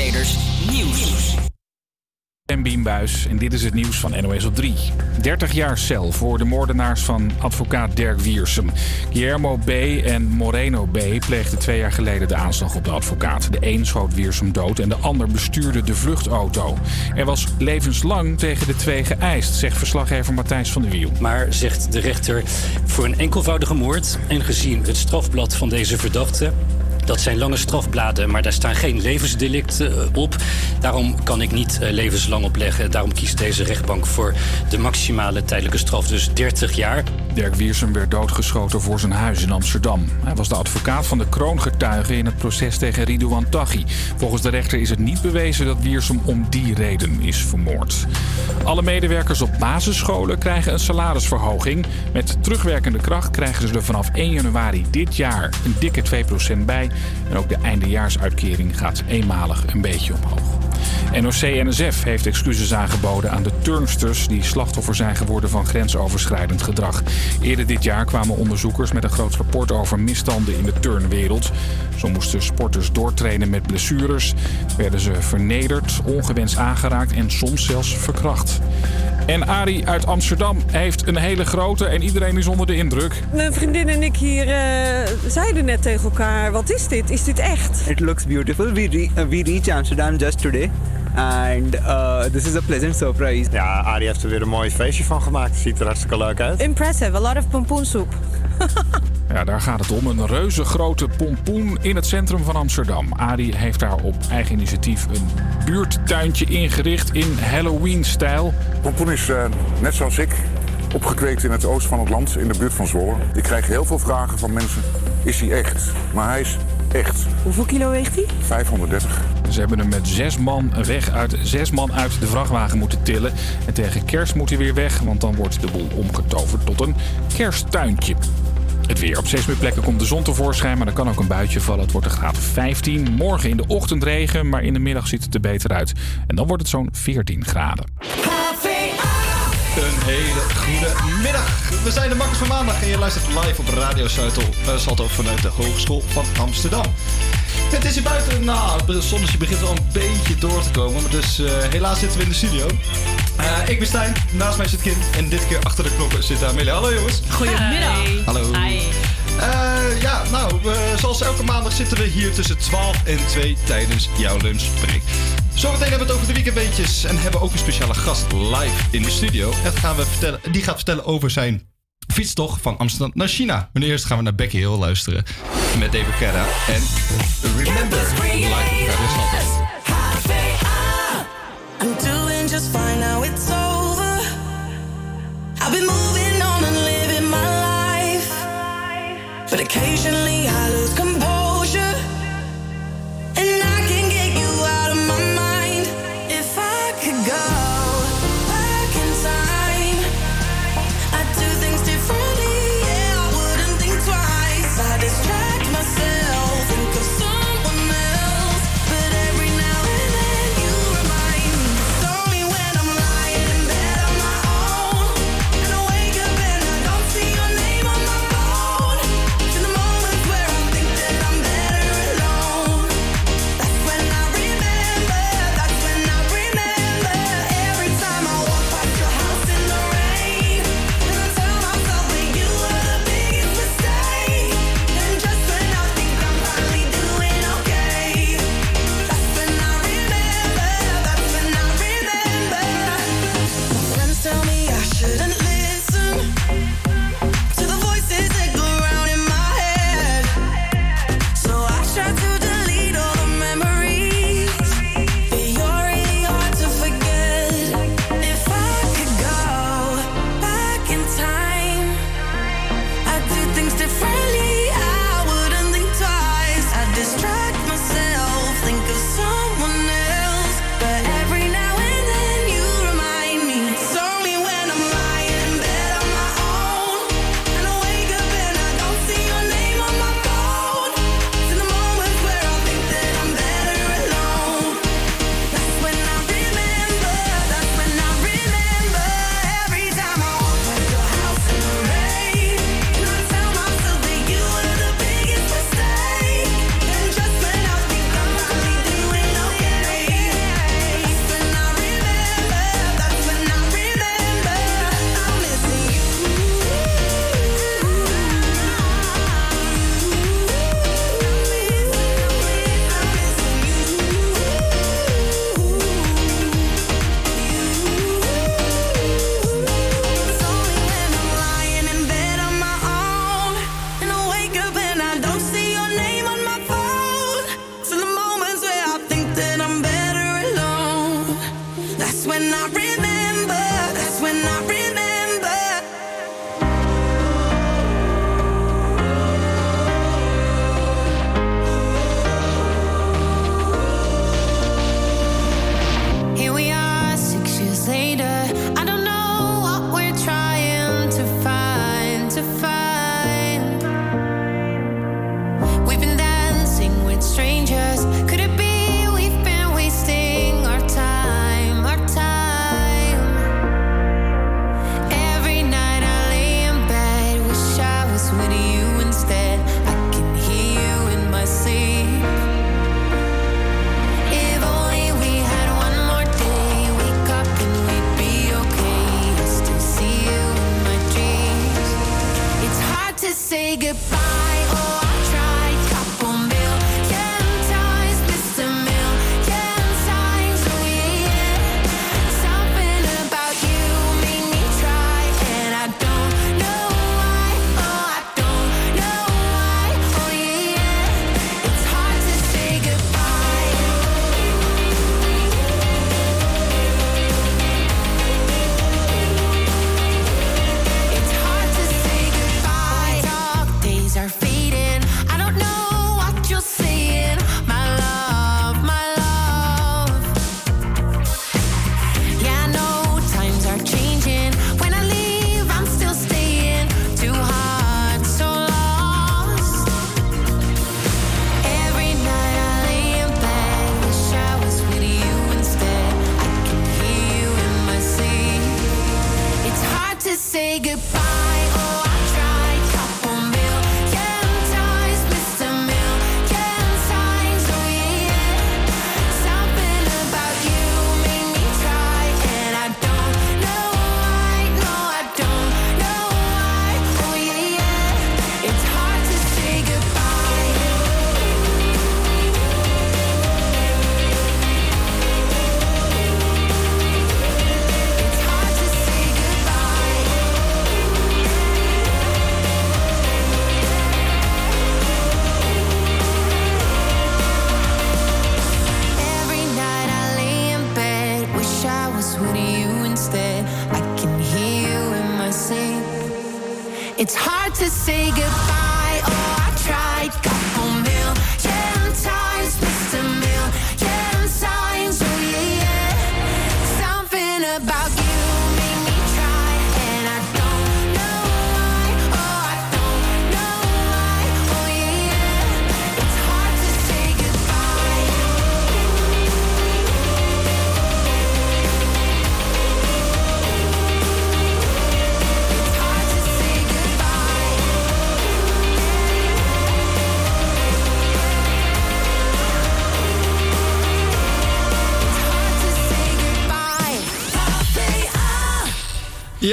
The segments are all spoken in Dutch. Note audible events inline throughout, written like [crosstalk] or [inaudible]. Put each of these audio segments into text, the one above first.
Creators Nieuws. En Biembuis en dit is het nieuws van NOS op 3. 30 jaar cel voor de moordenaars van advocaat Dirk Wiersum. Guillermo B. en Moreno B. pleegden twee jaar geleden de aanslag op de advocaat. De een schoot Wiersum dood en de ander bestuurde de vluchtauto. Er was levenslang tegen de twee geëist, zegt verslaggever Matthijs van der Wiel. Maar, zegt de rechter, voor een enkelvoudige moord en gezien het strafblad van deze verdachte dat zijn lange strafbladen, maar daar staan geen levensdelicten eh, op. Daarom kan ik niet eh, levenslang opleggen. Daarom kiest deze rechtbank voor de maximale tijdelijke straf, dus 30 jaar. Dirk Wiersum werd doodgeschoten voor zijn huis in Amsterdam. Hij was de advocaat van de kroongetuige in het proces tegen Ridouan Taghi. Volgens de rechter is het niet bewezen dat Wiersum om die reden is vermoord. Alle medewerkers op basisscholen krijgen een salarisverhoging. Met terugwerkende kracht krijgen ze er vanaf 1 januari dit jaar een dikke 2% bij. En ook de eindejaarsuitkering gaat eenmalig een beetje omhoog. NOC-NSF heeft excuses aangeboden aan de turnsters die slachtoffer zijn geworden van grensoverschrijdend gedrag. Eerder dit jaar kwamen onderzoekers met een groot rapport over misstanden in de turnwereld. Zo moesten sporters doortrainen met blessures, werden ze vernederd, ongewenst aangeraakt en soms zelfs verkracht. En Ari uit Amsterdam heeft een hele grote en iedereen is onder de indruk. Mijn vriendin en ik hier uh, zeiden net tegen elkaar: wat is dit? Is dit echt? It looks beautiful. We, re uh, we reached Amsterdam just today. And uh, this is a pleasant surprise. Ja, Ari heeft er weer een mooi feestje van gemaakt. Ziet er hartstikke leuk uit. Impressive, a lot of pompoensoep. [laughs] Ja, daar gaat het om. Een reuze grote pompoen in het centrum van Amsterdam. Adi heeft daar op eigen initiatief een buurttuintje ingericht in Halloween-stijl. Pompoen is uh, net zoals ik opgekweekt in het oosten van het land, in de buurt van Zwolle. Ik krijg heel veel vragen van mensen. Is hij echt? Maar hij is echt. Hoeveel kilo weegt hij? 530. Ze hebben hem met zes man weg uit, zes man uit de vrachtwagen moeten tillen. En tegen kerst moet hij weer weg, want dan wordt de boel omgetoverd tot een kersttuintje. Het weer. Op steeds meer plekken komt de zon tevoorschijn, maar er kan ook een buitje vallen. Het wordt een graad 15. Morgen in de ochtend regen, maar in de middag ziet het er beter uit. En dan wordt het zo'n 14 graden. Een hele goede middag. We zijn de Makkers van Maandag en je luistert live op Radio Salto, uh, Salto vanuit de Hogeschool van Amsterdam. Het is hier buiten, nou, het zonnetje begint wel een beetje door te komen. Maar dus uh, helaas zitten we in de studio. Uh, ik ben Stijn, naast mij zit Kim. En dit keer achter de knoppen zit Amelia. Hallo jongens. Goedemiddag. Hallo. Hi. Uh, ja, nou, zoals elke maandag zitten we hier tussen 12 en 2 tijdens jouw lunchbreak. Zometeen hebben we het over de weekendbeetjes en hebben ook een speciale gast live in de studio. En gaan we vertellen, die gaat vertellen over zijn fietstocht van Amsterdam naar China. Maar eerst gaan we naar Becky Hill luisteren met David Guetta en Remember live. I'm doing just fine now it's over. I've been moving But occasionally I lose composure.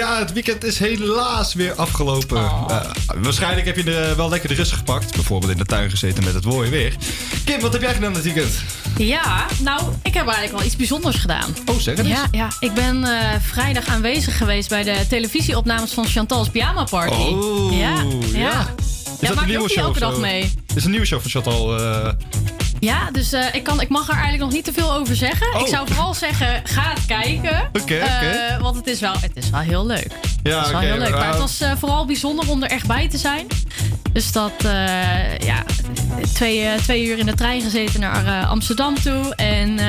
Ja, het weekend is helaas weer afgelopen. Oh. Eh, waarschijnlijk heb je er wel lekker de rust gepakt. Bijvoorbeeld in de tuin gezeten met het mooie weer. Kim, wat heb jij gedaan dit weekend? Ja, nou, ik heb eigenlijk wel iets bijzonders gedaan. Oh, zeg het eens. Ja, ja, ik ben eh, vrijdag aanwezig geweest bij de televisieopnames van Chantal's Pyjama Party. Oh, ja. ja. ja. Is Ja, dat maak een nieuwe ook show? elke dag mee. Is een nieuwe show van Chantal. eh, Ja, dus eh, ik, kan, ik mag er eigenlijk nog niet te veel over zeggen. Oh. Ik zou vooral zeggen, ga het kijken. Oké, Eh, oké. want het is, wel, het is wel heel leuk. Ja, het is wel heel leuk. Maar het was eh, vooral bijzonder om er echt bij te zijn. Dus dat, ja, twee, twee uur in de trein gezeten naar Amsterdam toe. En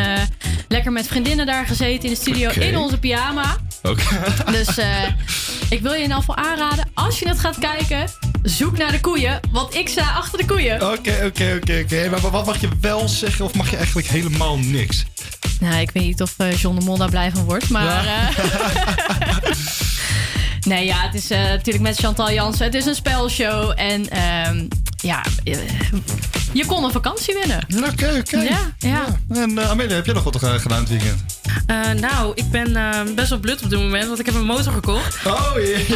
lekker met vriendinnen daar gezeten in de studio in onze pyjama. Oké. Dus ik wil je in ieder geval aanraden, als je het gaat kijken, zoek naar de koeien. Want ik sta achter de koeien. Oké, oké, oké, oké. Maar wat mag je wel zeggen of mag je eigenlijk helemaal niks? Nou, ik weet niet of eh, John de Mol daar blij van wordt, maar... eh, [laughs] nee, ja, het is eh, natuurlijk met Chantal Jansen. Het is een spelshow en ehm, ja, je kon een vakantie winnen. Oké, oké. Ja, ja. En uh, Amelia, heb jij nog wat gedaan dit weekend? Eh, nou, ik ben eh, best wel blut op dit moment, want ik heb een motor gekocht. Oh, jee.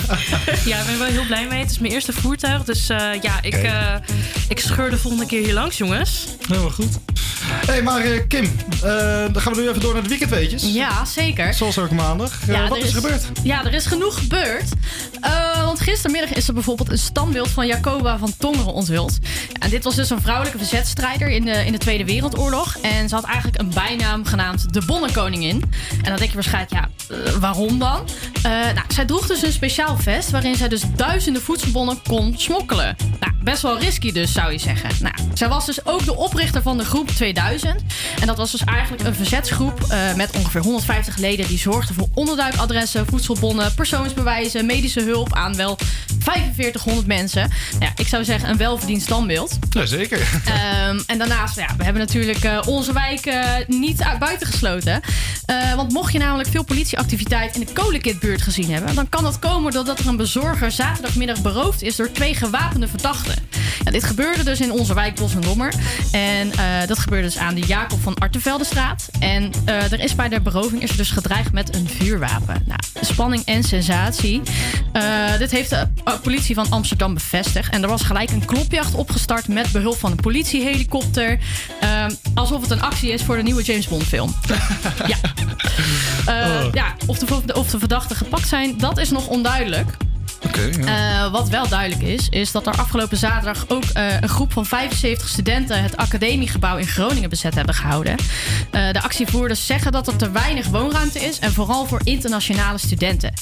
[laughs] ja, ik ben wel heel blij mee. Het is mijn eerste voertuig, dus eh, ja, ik, ik scheur de volgende keer hier langs, jongens. Helemaal goed. Hey, maar eh, Kim, eh, dan gaan we nu even door naar de weekendweetjes. Ja, zeker. Zoals elke maandag. Eh, Ja, wat er is er gebeurd? Ja, er is genoeg gebeurd. Want gistermiddag is er bijvoorbeeld een standbeeld van Jacoba van Tongeren onthuld. En dit was dus een vrouwelijke verzetstrijder in de, in de Tweede Wereldoorlog. En ze had eigenlijk een bijnaam genaamd de Bonnenkoningin. En dan denk je waarschijnlijk, ja, waarom dan? Nou, zij droeg dus een speciaal vest waarin zij dus duizenden voedselbonnen kon smokkelen. Nou, best wel risky dus, zou je zeggen. Nou, zij was dus ook de oprichter van de groep 2000. En dat was dus eigenlijk een verzetsgroep eh, met ongeveer 150 leden die zorgden voor onderduikadressen, voedselbonnen, persoonsbewijzen, medische hulp aan wel 4500 mensen. Nou ja, ik zou zeggen een welverdiend standbeeld. Jazeker. Ehm, en daarnaast, ja, we hebben natuurlijk eh, onze wijk eh, niet uit buiten gesloten. Want mocht je namelijk veel politieactiviteit in de Kolenkitbuurt gezien hebben, dan kan dat komen doordat er een bezorger zaterdagmiddag beroofd is door twee gewapende verdachten. Ja, dit gebeurde dus in onze wijk Bos en Lommer. En dat gebeurde dus aan de Jacob van Arteveldestraat. En eh, er is bij de beroving is er dus gedreigd met een vuurwapen. Nou, spanning en sensatie. Eh, dit heeft de uh, politie van Amsterdam bevestigd. En er was gelijk een klopjacht opgestart met behulp van een politiehelikopter. Uh, alsof het een actie is voor de nieuwe James Bond film. [laughs] ja. Uh, Oh. ja, of de, of de verdachten gepakt zijn, dat is nog onduidelijk. Uh, wat wel duidelijk is, is dat er afgelopen zaterdag ook uh, een groep van 75 studenten het academiegebouw in Groningen bezet hebben gehouden. Uh, de actievoerders zeggen dat er te weinig woonruimte is en vooral voor internationale studenten.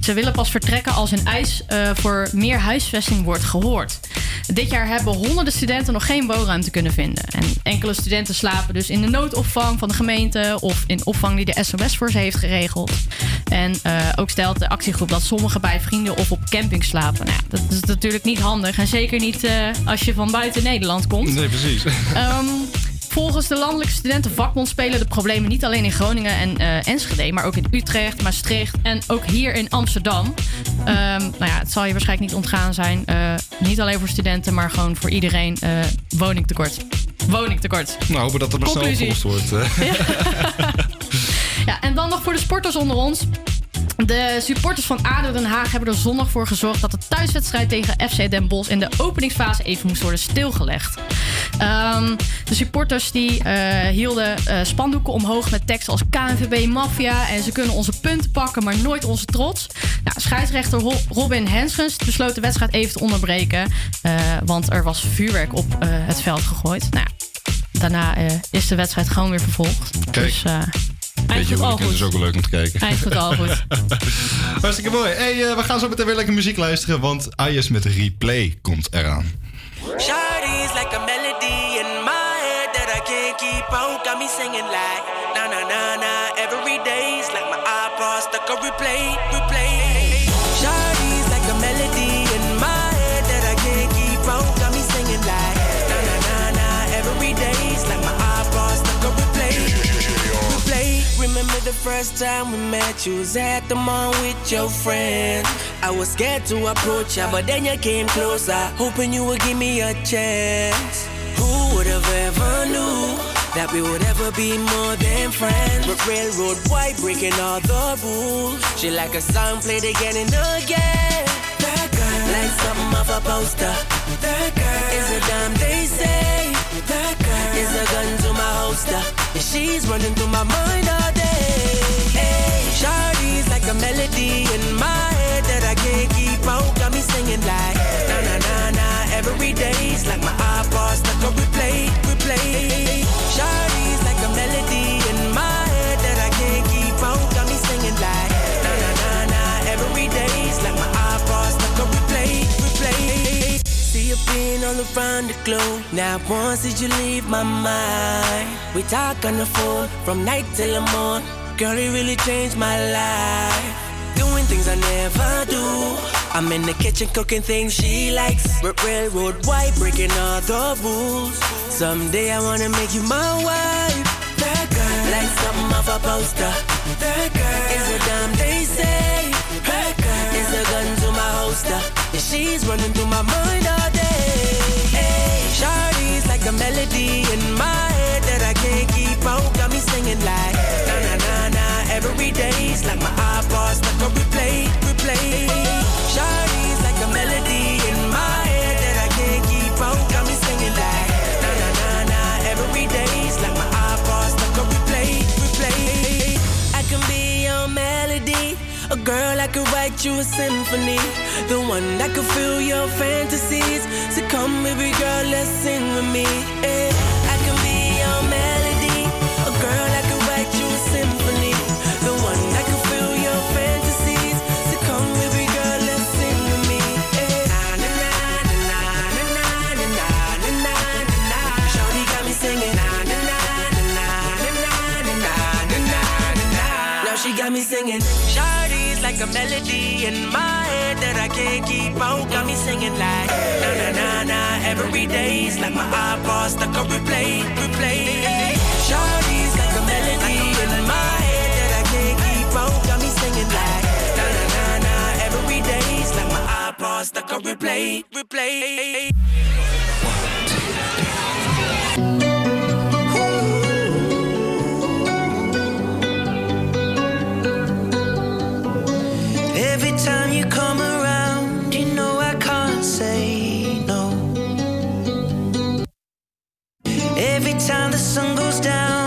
Ze willen pas vertrekken als hun eis voor meer huisvesting wordt gehoord. Dit jaar hebben honderden studenten nog geen woonruimte kunnen vinden. En enkele studenten slapen dus in de noodopvang van de gemeente of in opvang die de SOS voor ze heeft geregeld. En ook stelt de actiegroep dat sommigen bij vrienden of op camping slapen. Nou, dat is natuurlijk niet handig. En zeker niet uh, als je van buiten Nederland komt. Nee, precies. Um, [laughs] Volgens de Landelijke Studentenvakbond spelen de problemen niet alleen in Groningen en uh, Enschede, maar ook in Utrecht, Maastricht en ook hier in Amsterdam. Um, nou ja, het zal je waarschijnlijk niet ontgaan zijn. Uh, niet alleen voor studenten, maar gewoon voor iedereen. Woningtekort. Woningtekort. Nou, hopen dat het nog snel opgelost wordt. [laughs] Ja. ja, en dan nog voor de sporters onder ons. De supporters van ADO Den Haag hebben er zondag voor gezorgd dat de thuiswedstrijd tegen FC Den Bosch in de openingsfase even moest worden stilgelegd. Um, de supporters die uh, hielden uh, spandoeken omhoog met teksten als KNVB Mafia en ze kunnen onze punten pakken, maar nooit onze trots. Nou, scheidsrechter Robin Henschens besloot de wedstrijd even te onderbreken, uh, want er was vuurwerk op het veld gegooid. Nou, daarna is de wedstrijd gewoon weer vervolgd. Kijk. Dus, Beetje hooligans is ook wel leuk om te kijken. Goed, al goed. Hartstikke mooi. Hey, eh, we gaan zo meteen weer lekker muziek luisteren, want Ayes met Replay komt eraan. Shawty's like a melody in my head that I can't keep out. Got me singing like na na na na every day's like my iPod stuck on replay, replay. The first time we met? You was at the mall with your friends. I was scared to approach ya, but then you came closer, hoping you would give me a chance. Who would have ever knew that we would ever be more than friends? But railroad white breaking all the rules. She like a song played again and again. That girl, like something off a poster. That girl is a damn they say. That girl is a gun to my holster. And she's running through my mind all a melody in my head that I can't keep out. Got me singing like na na na na every day's like my iPod stuck on replay, replay. Shawty's like a melody in my head that I can't keep out. Got me singing like na na na na every day's like my iPod stuck on replay, replay. See you been all around the globe. Now once did you leave my mind? We talk on the phone from night till the morn. Girl, it really changed my life. Doing things I never do. I'm in the kitchen cooking things she likes. R- railroad white, breaking all the rules. Someday I wanna make you my wife. That girl, like something off a poster. That girl is a damn they say. That girl is a gun to my holster. And she's running through my mind all day. Hey, Shawty's like a melody in my head that I can't keep out. Got me singing like girl that could write you a symphony. The one that could fill your fantasies. So come, baby girl, let's sing with me. eh. I can be your melody. A girl that could write you a symphony. The one that could fill your fantasies. So come, baby girl, let's sing with me. eh. Na, na, na, na, na, na, na, na, na, na. Shawty got me singing. Na, na, na, na, na, na, na, na, na, na. Now she got me singing. Shawty's like a melody in my head that I can't keep out. Got me singing like na na na na every day's like my iPod stuck on replay, replay. Shawty's like a melody in my head that I can't keep out. Got me singing like na na na na every day's like my iPod stuck on replay, replay. Down,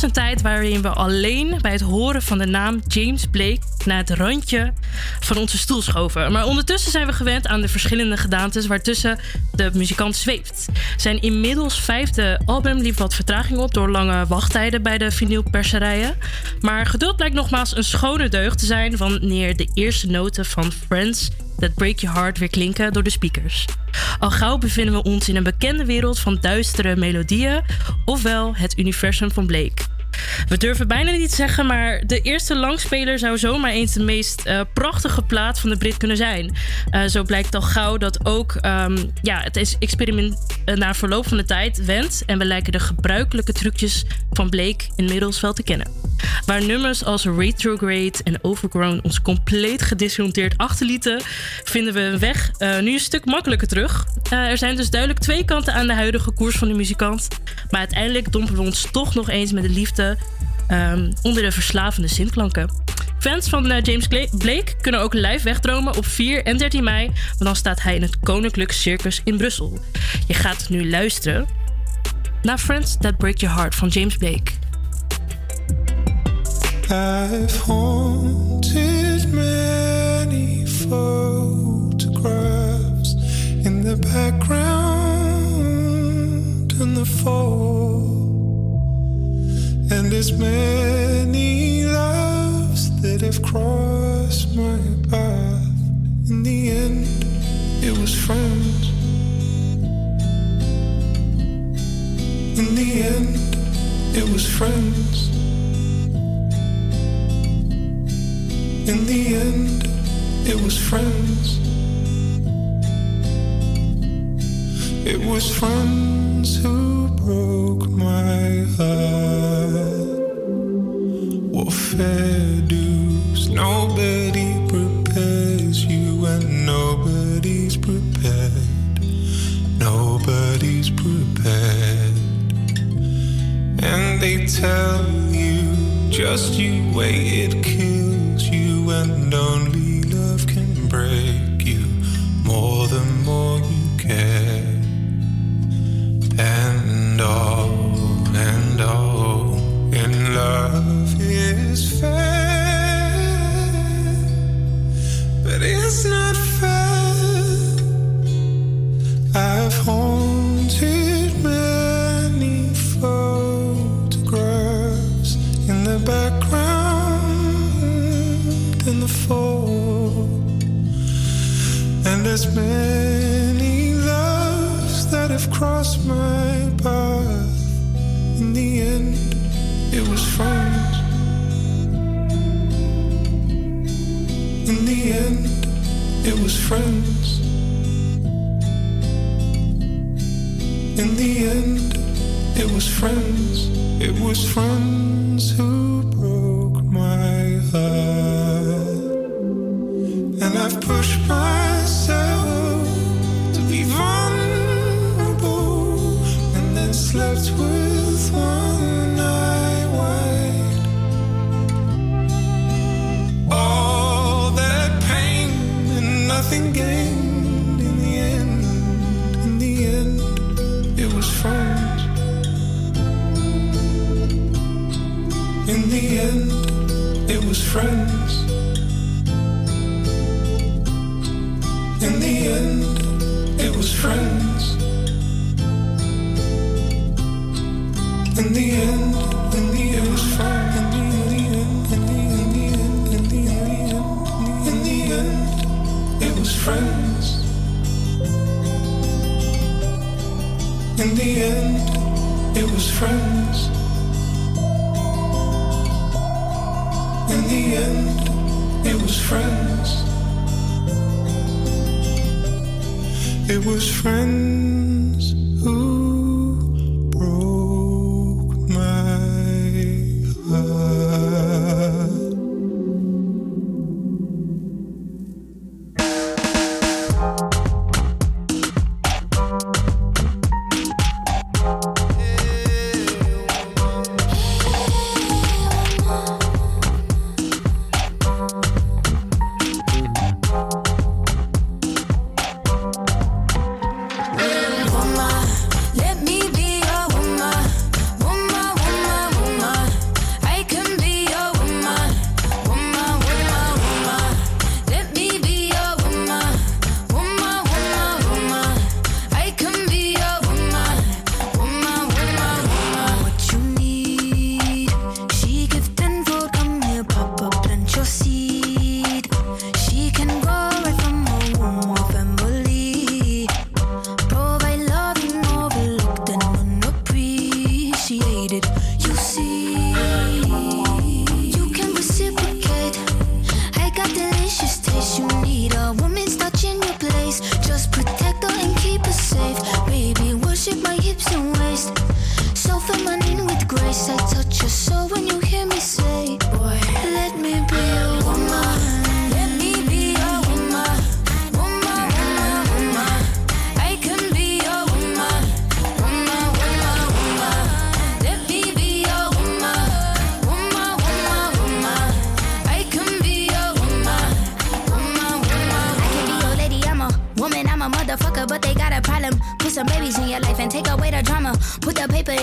was een tijd waarin we alleen bij het horen van de naam James Blake naar het randje van onze stoel schoven. Maar ondertussen zijn we gewend aan de verschillende gedaantes waartussen de muzikant zweeft. Zijn inmiddels vijfde album liep wat vertraging op door lange wachttijden bij de vinylperserijen. Maar geduld blijkt nogmaals een schone deugd te zijn wanneer de eerste noten van Friends That Break Your Heart weer klinken door de speakers. Al gauw bevinden we ons in een bekende wereld van duistere melodieën, ofwel het universum van Blake. We durven bijna niet te zeggen, maar de eerste langspeler zou zomaar eens de meest eh, prachtige plaat van de Brit kunnen zijn. Eh, zo blijkt al gauw dat ook ehm, ja, het experiment eh, na verloop van de tijd wendt en we lijken de gebruikelijke trucjes van Blake inmiddels wel te kennen. Waar nummers als Retrograde en Overgrown ons compleet gedisconteerd achterlieten, vinden we een weg nu een stuk makkelijker terug. Er zijn dus duidelijk twee kanten aan de huidige koers van de muzikant. Maar uiteindelijk dompelen we ons toch nog eens met de liefde ehm, onder de verslavende zinklanken. Fans van eh, James Blake kunnen ook live wegdromen op 4 en 13 mei, want dan staat hij in het Koninklijk Circus in Brussel. Je gaat nu luisteren naar Friends That Break Your Heart van James Blake. I've haunted many photographs in the background and the and as many loves that have crossed my path. In the end, it was friends. In the end, it was friends. In the end, it was friends. It was friends who broke my heart. What fair dues? Nobody prepares you, and nobody's prepared. Nobody's prepared. And they tell you just you wait, it kills you, and only love can break you more the more you care. And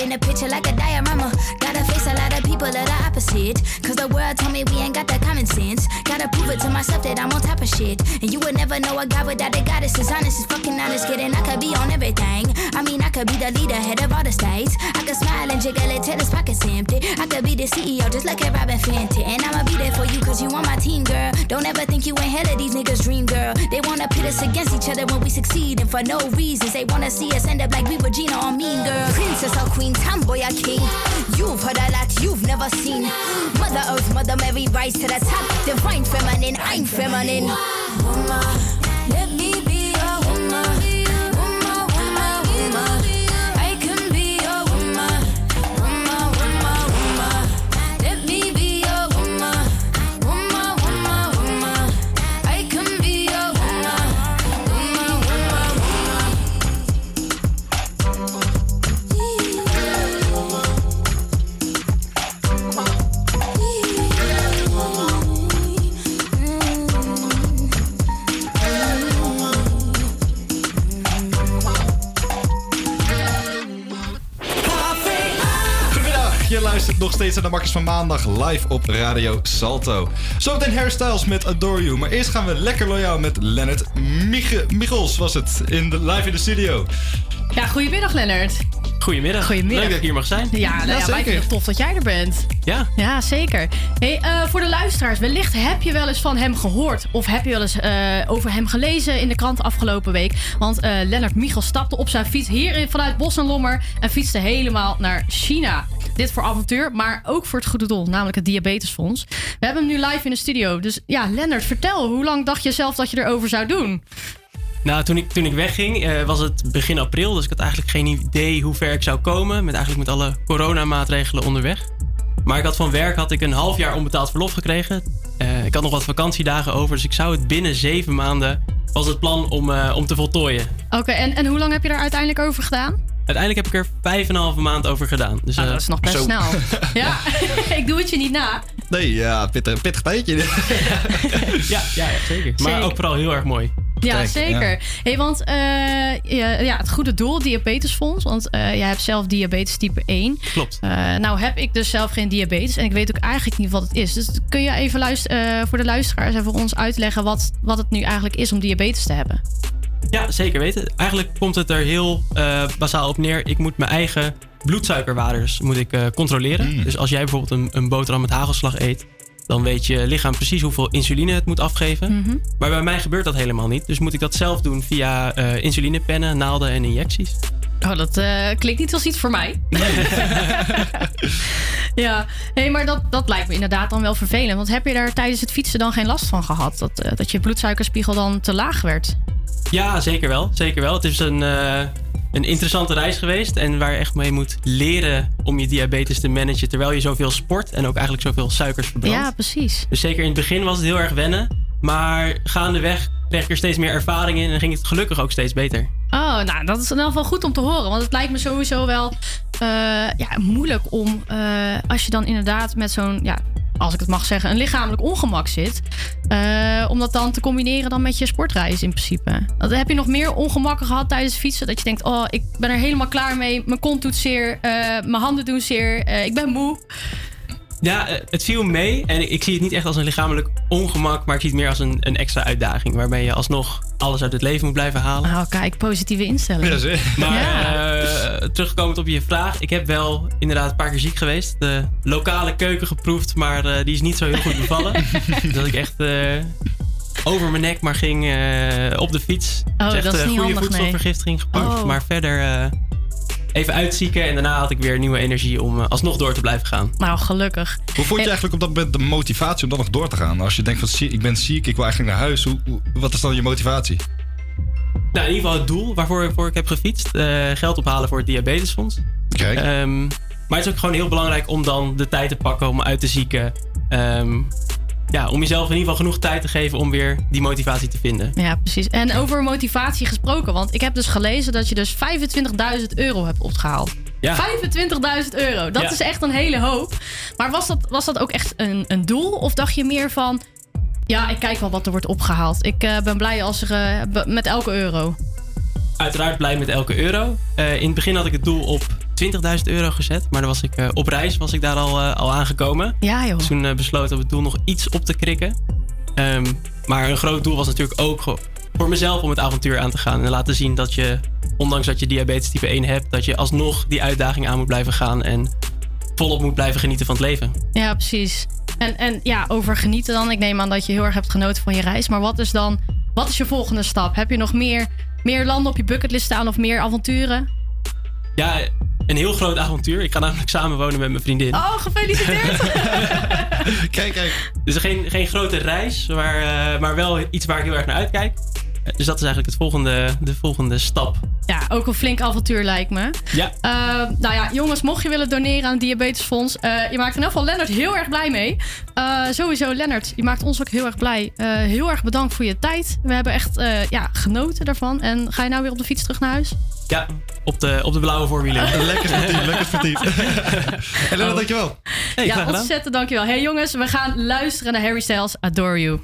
in the picture like a diorama. Gotta face a lot of people that are opposite. Cause the world told me we ain't got that common sense. Gotta prove it to myself that I'm on top of shit. And you would never know a guy without a goddess. Is honest, is fucking honest, kidding. I could be on everything. I mean, I could be the leader, head of all the states. I could smile and jiggle it till his pockets empty. I could be the CEO, just like a Robin Fenty. And I'ma be there for you, cause you on my team, girl. Don't ever think you ain't hell of these niggas' dream, girl. They wanna pit us against each other when we succeed, and for no reasons. They wanna see us end up like we Regina or Mean Girl. Princess or Queen, tomboy or king. You've heard a lot you've never seen. Mother Earth, Mother Mary, rise to the top. Divine feminine, I'm feminine. Woman, steeds naar de Makkers van Maandag live op Radio Salto. Zometeen hairstyles met Adore You, maar eerst gaan we lekker loyaal met Mich Michels was het, in de, live in de studio. Ja, goedemiddag Lennart. Goedemiddag. Goedemiddag. Leuk dat ik hier mag zijn. Ja, nou ja, wij vinden het tof dat jij er bent. Ja. Ja, zeker. Hey, eh, voor de luisteraars, wellicht heb je wel eens van hem gehoord. Of heb je wel eens eh, over hem gelezen in de krant afgelopen week. Want eh Lennart Michel stapte op zijn fiets hier vanuit Bos en Lommer. En fietste helemaal naar China. Dit voor avontuur, maar ook voor het goede doel. Namelijk het Diabetesfonds. We hebben hem nu live in de studio. Dus ja, Lennart, vertel. Hoe lang dacht je zelf dat je erover zou doen? Nou, toen ik, toen ik wegging eh, was het begin april. Dus ik had eigenlijk geen idee hoe ver ik zou komen. Met eigenlijk met alle coronamaatregelen onderweg. Maar ik had van werk had ik een half jaar onbetaald verlof gekregen. Eh, ik had nog wat vakantiedagen over. Dus ik zou het binnen zeven maanden... was het plan om, eh, om te voltooien. Oké, en, en hoe lang heb je daar uiteindelijk over gedaan? Uiteindelijk heb ik er vijf en een halve maand over gedaan. Dus, Nou, eh, dat is nog best zo. snel. [laughs] Ja, [laughs] ik doe het je niet na. Nee, ja, pittig, pittig tijdje. [laughs] ja, ja, ja, zeker. Maar Zeker. ook vooral heel erg mooi. Ja, Kijk, zeker. ja. Hey, want eh, ja, ja, het goede doel, diabetesfonds. Want eh, jij hebt zelf diabetes type 1. Klopt. Eh, nou heb ik dus zelf geen diabetes. En ik weet ook eigenlijk niet wat het is. Dus kun je even luister, eh, voor de luisteraars en voor ons uitleggen... Wat, wat het nu eigenlijk is om diabetes te hebben? Ja, zeker weten. Eigenlijk komt het er heel eh, basaal op neer. Ik moet mijn eigen bloedsuikerwaardes moet ik, eh, controleren. Dus als jij bijvoorbeeld een, een boterham met hagelslag eet... dan weet je lichaam precies hoeveel insuline het moet afgeven. Mhm. Maar bij mij gebeurt dat helemaal niet. Dus moet ik dat zelf doen via eh, insulinepennen, naalden en injecties. Oh, dat eh, klinkt niet als iets voor mij. [laughs] ja, hey, maar dat, dat lijkt me inderdaad dan wel vervelend. Want heb je daar tijdens het fietsen dan geen last van gehad? Dat, eh, dat je bloedsuikerspiegel dan te laag werd? Ja, zeker wel. Zeker wel. Het is een, eh, een interessante reis geweest. En waar je echt mee moet leren om je diabetes te managen. Terwijl je zoveel sport en ook eigenlijk zoveel suikers verbrandt. Ja, precies. Dus zeker in het begin was het heel erg wennen. Maar gaandeweg kreeg ik er steeds meer ervaring in. En ging het gelukkig ook steeds beter. Oh, nou, dat is in ieder geval goed om te horen. Want het lijkt me sowieso wel eh, ja, moeilijk om, eh, als je dan inderdaad met zo'n, ja, als ik het mag zeggen, een lichamelijk ongemak zit. eh, om dat dan te combineren dan met je sportreis in principe. Dan heb je nog meer ongemakken gehad tijdens fietsen. Dat je denkt, oh, ik ben er helemaal klaar mee. Mijn kont doet zeer, mijn handen doen zeer, ik ben moe. Ja, eh, het viel mee. En ik, zie het niet echt als een lichamelijk ongemak. Maar ik zie het meer als een, een extra uitdaging. Waarbij je alsnog alles uit het leven moet blijven halen. Oh, kijk, positieve instelling. Maar eh, terugkomend op je vraag. Ik heb wel inderdaad een paar keer ziek geweest. De lokale keuken geproefd, maar eh, die is niet zo heel goed bevallen. [laughs] dat ik echt eh, over mijn nek maar ging eh, op de fiets. Oh, Dus echt, dat is niet goede handig, nee. voedselvergiftiging gepakt. Oh. Maar verder eh, even uitzieken. En daarna had ik weer nieuwe energie om eh, alsnog door te blijven gaan. Nou, gelukkig. Hoe vond je eigenlijk op dat moment de motivatie om dan nog door te gaan? Als je denkt van ik ben ziek, ik wil eigenlijk naar huis. Hoe, wat is dan je motivatie? Nou, in ieder geval het doel waarvoor, waarvoor ik heb gefietst. eh, geld ophalen voor het diabetesfonds. Ehm, maar het is ook gewoon heel belangrijk om dan de tijd te pakken om uit te zieken. Ehm, ja, om jezelf in ieder geval genoeg tijd te geven om weer die motivatie te vinden. Ja, precies. En over motivatie gesproken, want ik heb dus gelezen dat je dus 25.000 euro hebt opgehaald. Ja. 25.000 euro, dat Ja. is echt een hele hoop. Maar was dat, was dat ook echt een, een doel? Of dacht je meer van, ja, ik kijk wel wat er wordt opgehaald. Ik eh, ben blij als er, eh, met elke euro. Uiteraard blij met elke euro. Eh, in het begin had ik het doel op 20.000 euro gezet. Maar dan was ik, eh, op reis was ik daar al, eh, al aangekomen. Ja, joh. Dus toen eh, besloten we het doel nog iets op te krikken. Ehm, maar een groot doel was natuurlijk ook voor mezelf om het avontuur aan te gaan. En laten zien dat je, ondanks dat je diabetes type 1 hebt, dat je alsnog die uitdaging aan moet blijven gaan. En volop moet blijven genieten van het leven. Ja, precies. En, en ja, over genieten dan. Ik neem aan dat je heel erg hebt genoten van je reis. Maar wat is dan, wat is je volgende stap? Heb je nog meer, meer landen op je bucketlist staan of meer avonturen? Ja, een heel groot avontuur. Ik ga namelijk samenwonen met mijn vriendin. Oh, gefeliciteerd! [laughs] kijk, kijk. Dus geen, geen grote reis, maar, eh, maar wel iets waar ik heel erg naar uitkijk. Dus dat is eigenlijk het volgende, de volgende stap. Ja, ook een flink avontuur lijkt me. Ja. Eh, nou ja, jongens, mocht je willen doneren aan het Diabetesfonds, eh, je maakt in ieder geval Lennart heel erg blij mee. Eh, sowieso, Lennart, je maakt ons ook heel erg blij. Eh, heel erg bedankt voor je tijd. We hebben echt eh, ja, genoten daarvan. En ga je nou weer op de fiets terug naar huis? Ja, op de, op de blauwe voorwielen. [laughs] lekker sportief, lekker sportief. en dan dankjewel. Hey, ja, ontzettend dankjewel. Hey jongens, we gaan luisteren naar Harry Styles, Adore You.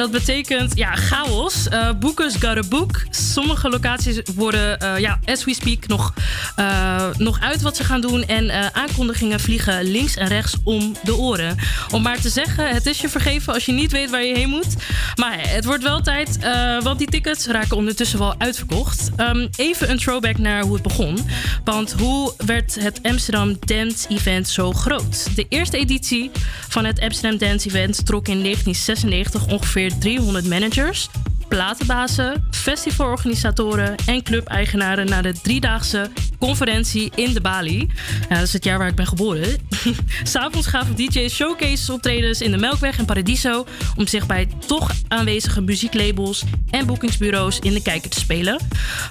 Dat betekent, ja, chaos. Uh, bookers gotta book. Sommige locaties worden, eh, ja, as we speak, nog, eh, nog uit wat ze gaan doen. En eh, aankondigingen vliegen links en rechts om de oren. Om maar te zeggen, het is je vergeven als je niet weet waar je heen moet. Maar het wordt wel tijd, eh, want die tickets raken ondertussen wel uitverkocht. Ehm, even een throwback naar hoe het begon. Want hoe werd het Amsterdam Dance Event zo groot? De eerste editie van het Amsterdam Dance Event trok in 1996 ongeveer 300 managers, platenbazen, festivalorganisatoren en clubeigenaren naar de driedaagse conferentie in de Bali. Ja, dat is het jaar waar ik ben geboren. [laughs] S'avonds gaven DJ's showcase optredens in de Melkweg en Paradiso om zich bij toch aanwezige muzieklabels en boekingsbureaus in de kijker te spelen.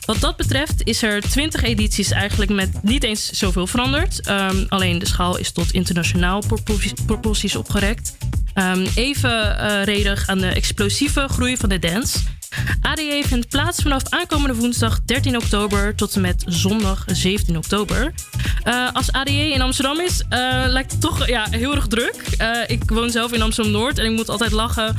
Wat dat betreft is er 20 edities eigenlijk met niet eens zoveel veranderd. Ehm, alleen de schaal is tot internationaal proporties, opgerekt. Ehm, even eh, redig aan de explosieve groei van de dance. ADE vindt plaats vanaf aankomende woensdag 13 oktober tot en met zondag 17 oktober. Eh, als ADE in Amsterdam is, eh, lijkt het toch ja, heel erg druk. Eh, ik woon zelf in Amsterdam Noord en ik moet altijd lachen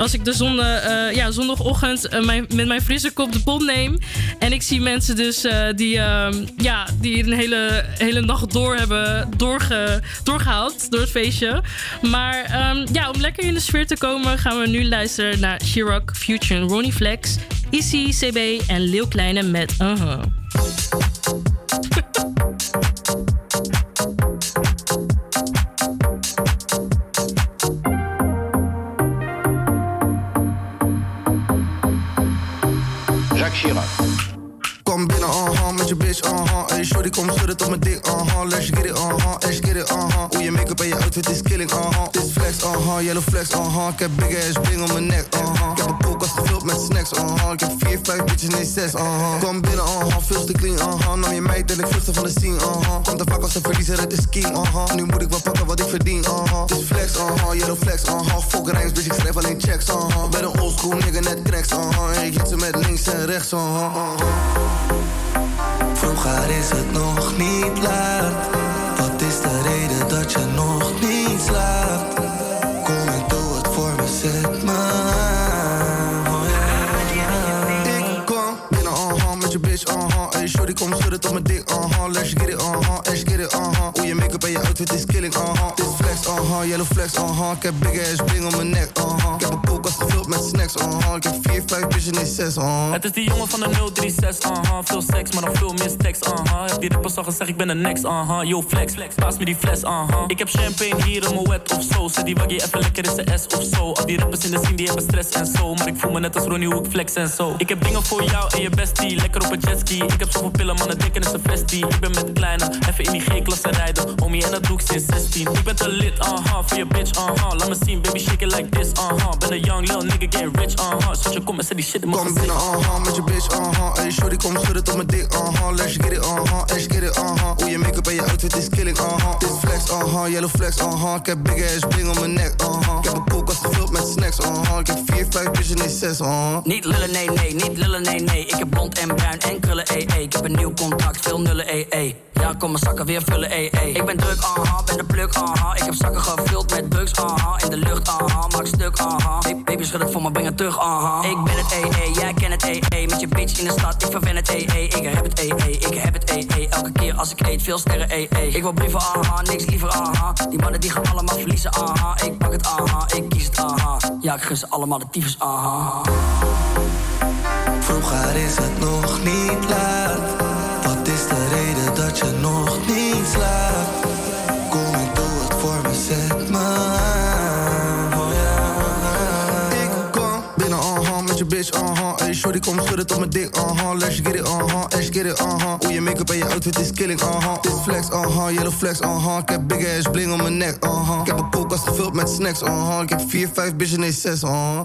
als ik de zonde, eh, ja, zondagochtend eh, met mijn frisse kop de pom neem. En ik zie mensen dus eh, die, ehm, ja, die een hele, hele nacht door hebben doorge, doorgehaald door het feestje. Maar ehm, ja, om lekker in de sfeer te komen gaan we nu luisteren naar Chirac, Future, Ronnie Flex, Issy, CB en Lil Kleine met Uh-huh. Jacques Chirac. Kom binnen, uh-huh, met je bitch, uh-huh. Hey, shorty, kom schudden tot mijn dik, uh-huh. Let's get it, uh-huh, let's get it, uh-huh. Hoe je make-up en je outfit is killing, uh-huh. Dit flex, uh-huh, yellow flex, uh-huh. Ik heb big ass bling om mijn nek, uh-huh. Ik heb een koelkast gevuld met snacks, uh-huh. Ik heb vier, vijf bitches, nee zes, uh-huh. Kom binnen, uh-huh, veel te clean, uh-huh. Nam je meid en ik vluchtte van de scene, uh-huh. Komt te vaak als een verliezer, het is king, uh-huh. Nu moet ik wel pakken wat ik verdien, uh-huh. Dit flex, uh-huh, yellow flex, uh-huh. Fuck rijms, bitch, ik schrijf alleen checks, uh-huh. Ben een oldschool nigga, net cracks, uh-huh. Ik hit ze met links en rechts, uh-huh. uh-huh. Vroeger is het nog niet laat. Wat is de reden dat je nog niet slaapt? Kom en doe het voor me, zet bitch, uh-huh. Hey, shorty, kom schudden tot mijn dik, uh-huh. Let's get it, uh-huh, let's get it, uh-huh. Hoe je make-up en je outfit is killing, uh-huh. Dit flex, uh-huh, yellow flex, uh-huh. Ik heb big ass bling om mijn nek, uh-huh. Ik heb een koelkast gevuld met snacks, uh-huh. Ik heb 4, 5 bitches, nee 6, uh-huh. Het is die jongen van de 036, uh-huh. Veel seks, maar nog veel meer uh-huh. Heb die rappers al gezegd, ik ben de next, uh-huh. Yo, flex, flex, paas me die fles, uh-huh. Ik heb champagne hier in mijn wet of zo. Zet die waggie even lekker in zijn S of zo. Al die rappers in de scene, die hebben stress en zo. Maar ik voel me net als Ronnie, hoe ik flex en zo. Ik heb dingen voor jou en je bestie, lekker op een jetski. Ik heb zoveel pillen, mannen denken is een vestie. Ik ben met de kleine, even in die G-klasse rijden. Homie, en dat doe ik sinds 16. Ik ben te lit, uh-huh, voor je bitch, uh-huh. Laat me zien, baby, shake it like this, uh-huh. Ben een young lil nigga, get rich, uh-huh. Schatje, kom en zet die shit in mijn Kom binnen, uh-huh, met je bitch, uh-huh. Hey, shorty, kom schudden tot mijn dik, uh-huh. Let's get it, uh-huh, let's get it, uh-huh. Hoe je make-up en je outfit is killing, uh-huh. Dit flex, uh-huh, yellow flex, uh-huh. Ik heb big ass bling om mijn nek, uh-huh. Ik heb een gevuld met snacks, uh-huh. Ik heb 4, 5 bitches, nee 6, uh-huh. Niet lullen, nee, nee, niet lullen, nee, nee. Ik heb blond en bruin en krullen, ee, ee. Ik heb een nieuw contract, veel nullen, ee, ee. Ja, kom mijn zakken weer vullen, ee, ee. Ik ben druk, aha, ben de pluk, aha. Ik heb zakken gevuld met drugs, aha. In de lucht, aha, maak stuk, aha. Ba- Baby, schud het voor me, breng het terug, aha. Ik ben het, ee, ee, jij kent het, ee, ee. Met je bitch in de stad, ik verwen het, ee, ee. Ik heb het, ee, ee, ik heb het, ee, ee. Elke keer als ik eet, veel sterren, ee, ee. Ik wil brieven, aha, niks liever, aha. Die mannen die gaan allemaal verliezen, aha. Ik pak het, aha, ik kies het, aha. Ja, ik gun ze allemaal de tyfus, aha. Vroeger is het nog niet laat. Nog? Kom en doe het voor me, zet me aan. Oh. Ik kom binnen, uh-huh, met je bitch. Hey, shorty, kom schudden tot mijn. Let's get it, uh-huh, let's get it, uh-huh. Hoe je make-up en je outfit is killing. Dit flex, uh-huh, yellow flex, uh-huh. Ik heb big ass bling om mijn nek, uh-huh. Ik heb een koelkast gevuld met snacks, uh-huh. Ik heb 4, 5 bitches, nee 6, uh-huh.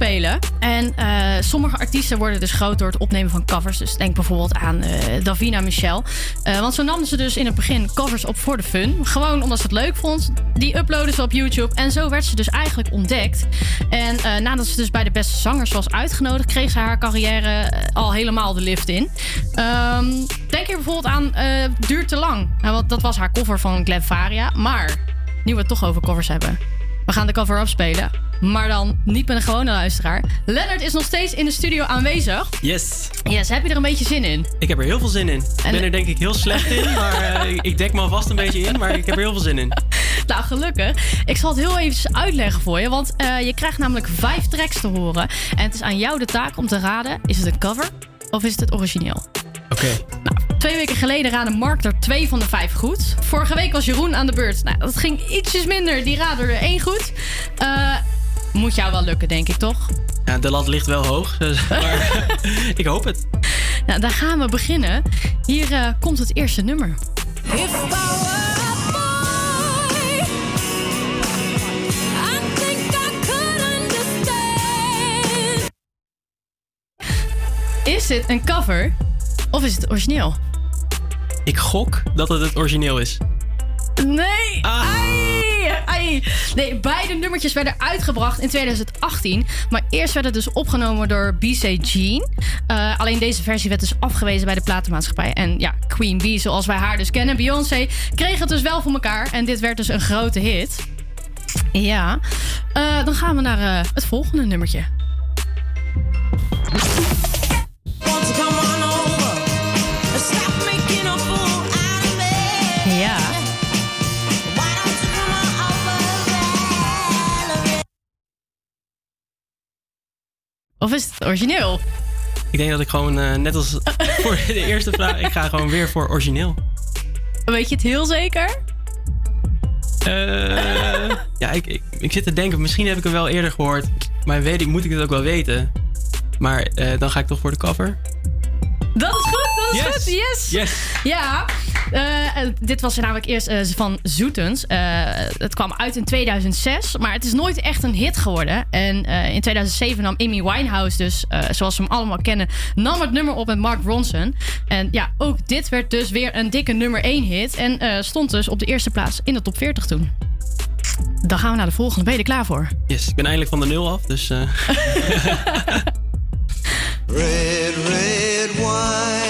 Spelen. En eh, sommige artiesten worden dus groot door het opnemen van covers. Dus denk bijvoorbeeld aan eh, Davina Michel. Eh, want zo nam ze dus in het begin covers op voor de fun. Gewoon omdat ze het leuk vond. Die uploadde ze op YouTube. En zo werd ze dus eigenlijk ontdekt. En nadat ze dus bij de beste zangers was uitgenodigd... kreeg ze haar carrière al helemaal de lift in. Ehm, denk hier bijvoorbeeld aan Duurt te lang. Nou, want dat was haar cover van Glen Faria. Maar nu we het toch over covers hebben... We gaan de cover-up spelen. Maar dan niet met een gewone luisteraar. Lennart is nog steeds in de studio aanwezig. Yes. Yes, heb je er een beetje zin in? Ik heb er heel veel zin in. Ik En- ben er denk ik heel slecht in, [laughs] maar eh, ik dek me alvast een beetje in. Maar ik heb er heel veel zin in. Nou, gelukkig. Ik zal het heel even uitleggen voor je. Want eh, je krijgt namelijk vijf tracks te horen. En het is aan jou de taak om te raden: is het een cover of is het het origineel? Oké. Twee weken geleden raadde Mark er twee van de vijf goed. Vorige week was Jeroen aan de beurt. Nou, dat ging ietsjes minder. Die raadde er één goed. Eh, moet jou wel lukken, denk ik, toch? Ja, de lat ligt wel hoog, dus- [laughs] maar ik hoop het. Nou, dan gaan we beginnen. Hier eh, komt het eerste nummer. Is dit een cover of is het origineel? Ik gok dat het het origineel is. Nee! Ai, ai. Nee, beide nummertjes werden uitgebracht in 2018. Maar eerst werd het dus opgenomen door BC Jean. Eh, alleen deze versie werd dus afgewezen bij de platenmaatschappij. En ja, Queen Bee, zoals wij haar dus kennen, Beyoncé, kreeg het dus wel voor elkaar. En dit werd dus een grote hit. Ja, Eh, dan gaan we naar eh, het volgende nummertje. Of is het origineel? Ik denk dat ik gewoon, eh, net als [laughs] voor de eerste vraag, ik ga gewoon weer voor origineel. Weet je het heel zeker? Eh, ja, ik, ik, ik zit te denken, misschien heb ik hem wel eerder gehoord. Maar weet ik, moet ik het ook wel weten. Maar eh, dan ga ik toch voor de cover. Dat is goed, dat is Yes. goed. Yes. Yes. Ja, dit was namelijk eerst eh, van Zoetens. Eh, het kwam uit in 2006, maar het is nooit echt een hit geworden. En eh, in 2007 nam Amy Winehouse dus, eh, zoals we hem allemaal kennen, nam het nummer op met Mark Ronson. En ja, ook dit werd dus weer een dikke nummer 1 hit. En eh, stond dus op de eerste plaats in de top 40 toen. Dan gaan we naar de volgende. Ben je er klaar voor? Yes, ik ben eindelijk van de nul af, dus... eh, [laughs] [laughs] Red, red wine.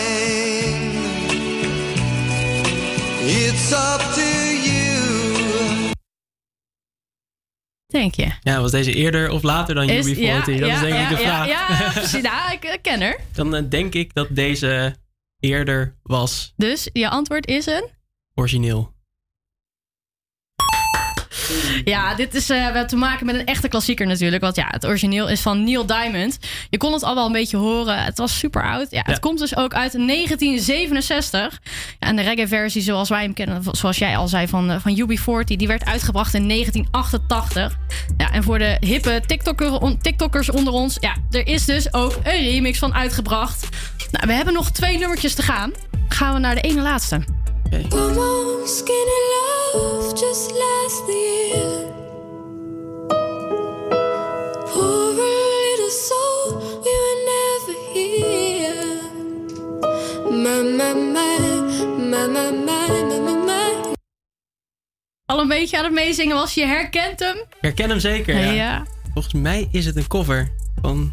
Denk je? ja, was deze eerder of later dan Is- UB40? ja, dat ja, is denk ik ja, de ja, vraag. Ja, precies. Ja, [laughs] ik, ik ken haar. Dan eh, denk ik dat deze eerder was Dus je antwoord is een? origineel. Ja, dit is, eh, we hebben te maken met een echte klassieker natuurlijk. Want ja, het origineel is van Neil Diamond. Je kon het al wel een beetje horen. Het was super oud. Ja, het komt dus ook uit 1967. Ja, en de reggae-versie zoals wij hem kennen, zoals jij al zei, van, eh, van UB40... die werd uitgebracht in 1988. Ja, en voor de hippe TikToker, on- TikTokkers onder ons... ja, er is dus ook een remix van uitgebracht. Nou, we hebben nog twee nummertjes te gaan. Gaan we naar de ene laatste. Okay. Love just last year. Al een beetje aan het meezingen was, je herkent hem. Herken hem zeker, ja. ja. Volgens mij is het een cover van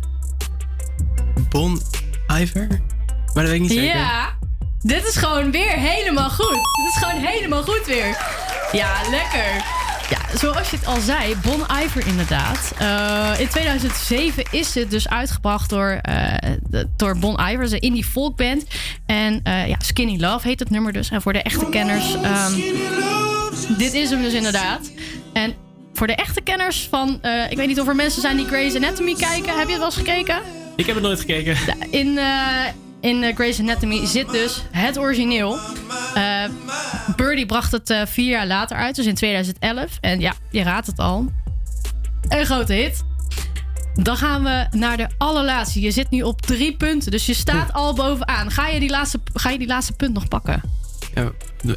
Bon Iver. Maar dat weet ik niet zeker. Ja dit is gewoon weer helemaal goed. Dit is gewoon helemaal goed weer. Ja, lekker. Ja, zoals je het al zei, Bon Iver inderdaad. Eh, in 2007 is dit dus uitgebracht door, eh, de- door Bon Iver, is een indie folkband. En eh, ja, Skinny Love heet het nummer dus. En voor de echte kenners, ehm, dit is hem dus inderdaad. En voor de echte kenners van, ik weet niet of er mensen zijn die Grey's Anatomy kijken. Heb je het wel eens gekeken? Ik heb het nooit gekeken. In, in eh, Grey's Anatomy zit dus het origineel. Eh Birdie bracht het eh, vier jaar later uit, dus in 2011. En ja, je raadt het al. Een grote hit. Dan gaan we naar de allerlaatste. Je zit nu op drie punten, dus je staat al bovenaan. Ga je die laatste, ga je die laatste punt nog pakken? Ja,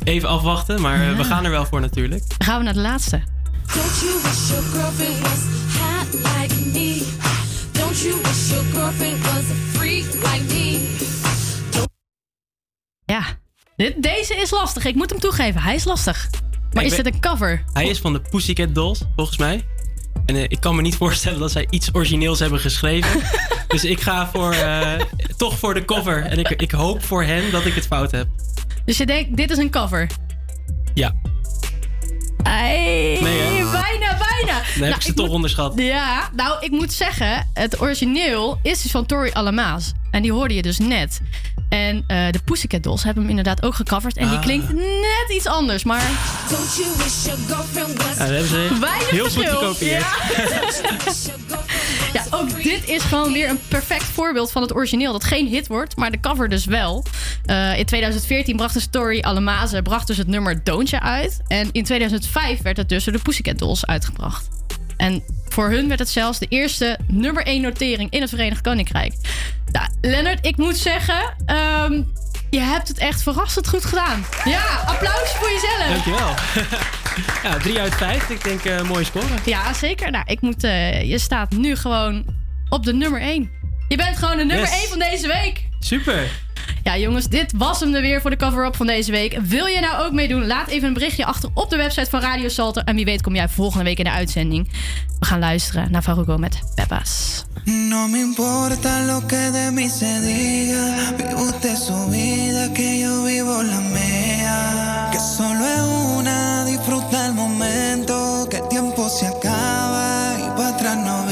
even afwachten, maar we gaan er wel voor natuurlijk. Dan gaan we naar de laatste. Don't you wish your girl girlfriend was hot like me? Don't you wish your girlfriend was a freak like me? Ja, dit, deze is lastig. Ik moet hem toegeven. Hij is lastig. Maar Ik is ben- dit een cover? Hij is van de Pussycat Dolls, volgens mij. En eh, ik kan me niet [laughs] voorstellen dat zij iets origineels hebben geschreven. [laughs] dus ik ga voor, eh, toch voor de cover. En ik, ik hoop voor hen dat ik het fout heb. Dus je denkt, dit is een cover? Ja, Hey, Nee, hè? bijna, bijna. dan heb Nou, ik ze ik toch moet- onderschat. Ja, nou, ik moet zeggen, het origineel is dus van Tori Alamaas. En die hoorde je dus net. En eh, de Pussycat Dolls hebben hem inderdaad ook gecoverd. En die Ah. klinkt net iets anders, maar... Don't you wish your girlfriend was Ja, dat hebben ze Weinig heel goed gekopieerd. Ja, [laughs] ook dit is gewoon weer een perfect voorbeeld van het origineel. Dat geen hit wordt, maar de cover dus wel. Eh, in 2014 bracht de Story Alamaze bracht dus het nummer Doontje uit. En in 2005 werd het dus door de Pussycat Dolls uitgebracht. En voor hun werd het zelfs de eerste nummer 1 notering in het Verenigd Koninkrijk. Nou, Lennart, ik moet zeggen, ehm, je hebt het echt verrassend goed gedaan. Ja, applaus voor jezelf. Dankjewel. [laughs] [laughs] ja, drie uit vijf. Ik denk eh mooie score. Ja, zeker. Nou, ik moet, eh, je staat nu gewoon op de nummer 1. Je bent gewoon de nummer Yes. 1 van deze week. Super. Ja, jongens, dit was hem er weer voor de cover-up van deze week. Wil je nou ook meedoen? Laat even een berichtje achter op de website van Radio Salter. En wie weet kom jij volgende week in de uitzending. We gaan luisteren naar Faruko met Peppa's. No me importa lo que de mí se diga. Vive usted su vida, que yo vivo la mía. Que solo es una, disfruta momento. Que el tiempo se acaba y para atrás no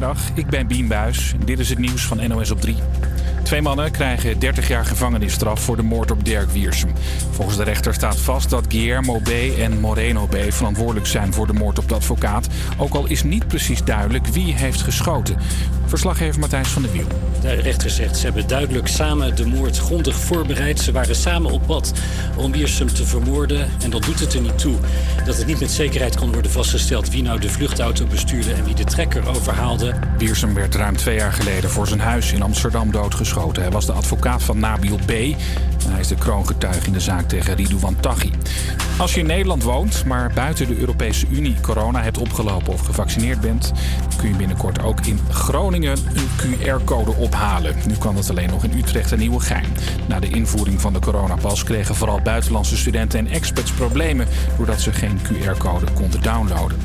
Goedemiddag, ik ben Bien Buis. Dit is het nieuws van NOS op 3. Twee mannen krijgen 30 jaar gevangenisstraf voor de moord op Dirk Wiersum. Volgens de rechter staat vast dat Guillermo B. en Moreno B. verantwoordelijk zijn voor de moord op de advocaat. Ook al is niet precies duidelijk wie heeft geschoten. Verslaggever Matthijs van der Wiel. De rechter zegt ze hebben duidelijk samen de moord grondig voorbereid. Ze waren samen op pad om Wiersum te vermoorden. En dat doet het er niet toe dat het niet met zekerheid kan worden vastgesteld wie nou de vluchtauto bestuurde en wie de trekker overhaalde. Wiersum werd ruim twee jaar geleden voor zijn huis in Amsterdam doodgeschoten. Hij was de advocaat van Nabil B. Hij is de kroongetuige in de zaak tegen Ridouan Taghi. Als je in Nederland woont, maar buiten de Europese Unie corona hebt opgelopen of gevaccineerd bent, kun je binnenkort ook in Groningen een QR-code Nu kan dat alleen nog in Utrecht en Nieuwegein. Na de invoering van de coronapas kregen vooral buitenlandse studenten en expats problemen doordat ze geen QR-code konden downloaden.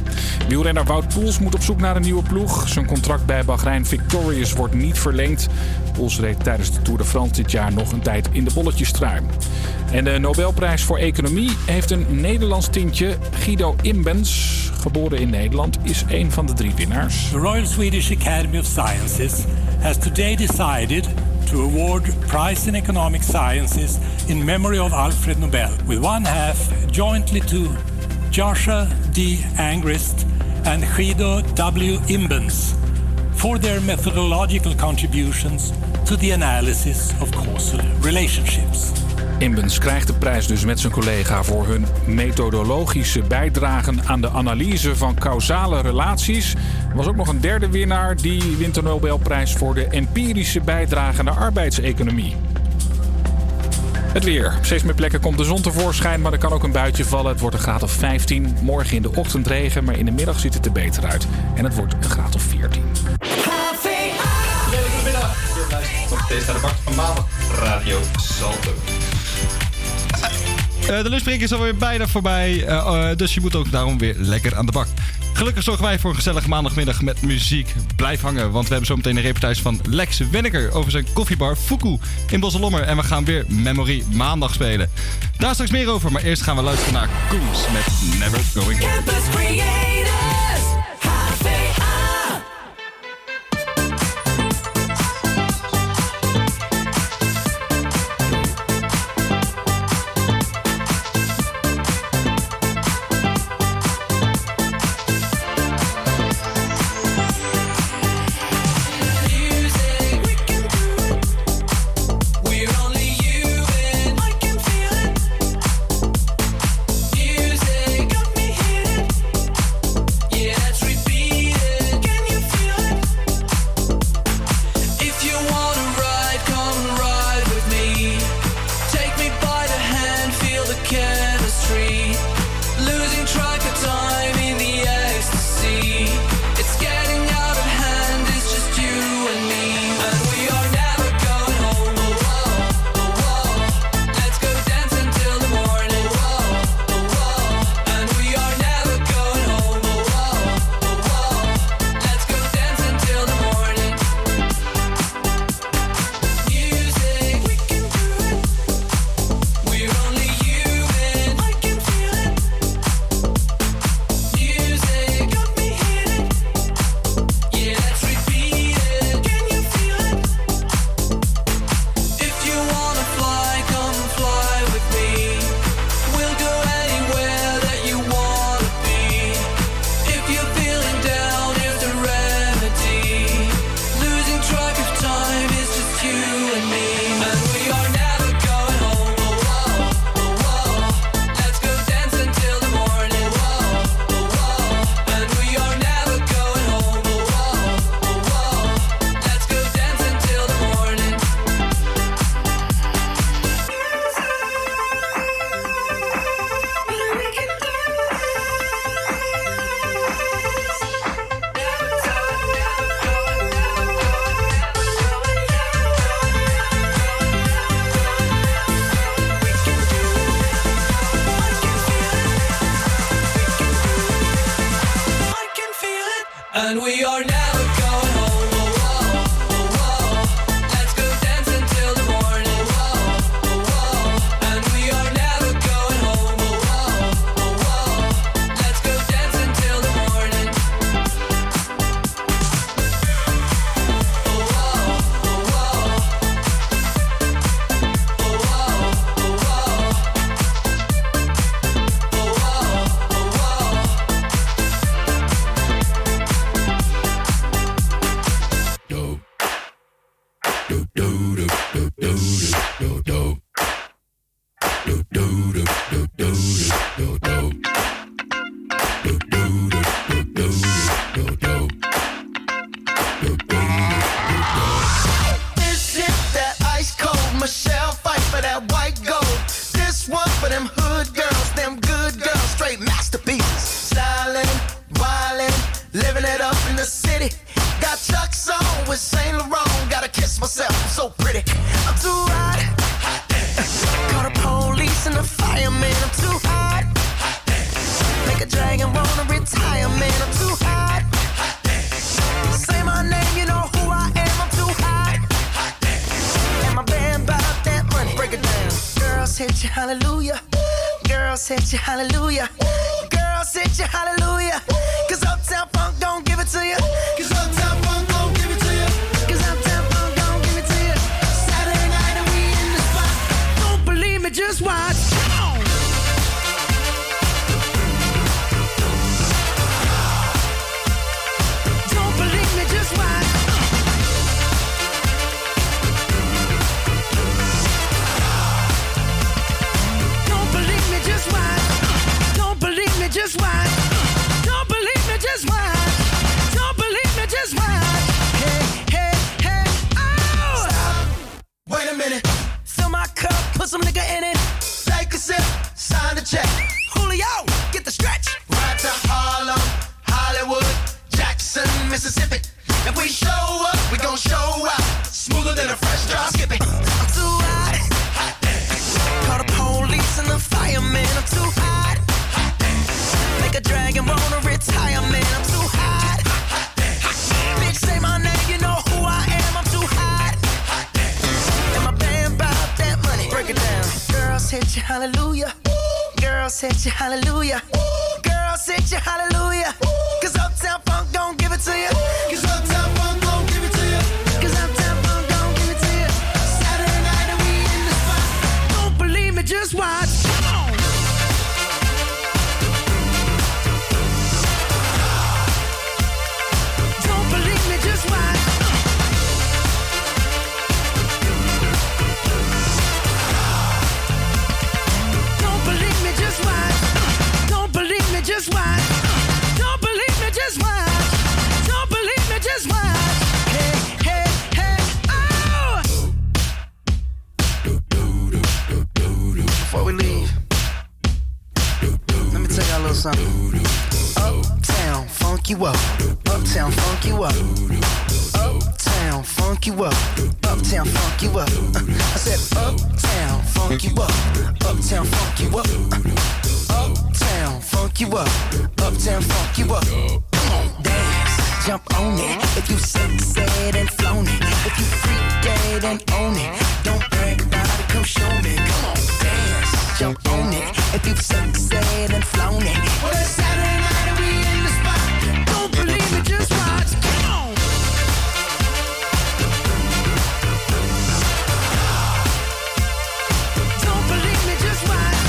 Wielrenner Wout Poels moet op zoek naar een nieuwe ploeg. Zijn contract bij Bahrein Victorious wordt niet verlengd. Poels reed tijdens de Tour de France dit jaar nog een tijd in de bolletjestrui. En de Nobelprijs voor Economie heeft een Nederlands tintje. Guido Imbens, geboren in Nederland, is een van de drie winnaars. The Royal Swedish Academy of Sciences has today decided to award prize in economic sciences in memory of Alfred Nobel, with one half jointly to Joshua D. Angrist and Guido W. Imbens for their methodological contributions to the analysis of causal relationships. Imbens krijgt de prijs dus met zijn collega voor hun methodologische bijdragen aan de analyse van causale relaties. Er was ook nog een derde winnaar die wint de Nobelprijs voor de empirische bijdrage aan de arbeidseconomie. Het weer. Op steeds meer plekken komt de zon tevoorschijn, maar er kan ook een buitje vallen. Het wordt een graad of 15. Morgen in de ochtend regen, maar in de middag ziet het er beter uit. En het wordt een graad of 14. Nog steeds naar de Bak van Maandag. Radio Salto. Eh, de lunchbreak is alweer bijna voorbij, eh, eh, dus je moet ook daarom weer lekker aan de bak. Gelukkig zorgen wij voor een gezellige maandagmiddag met muziek. Blijf hangen, want we hebben zo meteen een reportage van Lex Wenneker over zijn koffiebar Fuku in Bosselommer. En we gaan weer Memory Maandag spelen. Daar straks meer over, maar eerst gaan we luisteren naar Koens met Never Going Home. Campus Creators, Hit you, hallelujah. Girls hit you, hallelujah. Girls hit you, hallelujah. Cause Uptown Funk don't give it to you. Cause Uptown Funk don't give it to you. Cause Uptown Funk don't give it to you. Saturday night and we in the spot. Don't believe me, just watch. Something. Uptown, funk you up. Uptown, funk you up. Uptown, funk you up. Uptown, funk you up. I said, Uptown, funk you up. Uptown, funk you up. Uptown, funk you up. Uptown, funk you up. Come on, dance, jump on it. If you said and flown it. If you freak dead and own it. Don't brag about it, come show me. Come on, jump on it. If you said and flown it. Well, it's Saturday night in the spot. Don't believe it, just watch. Don't believe me, just watch.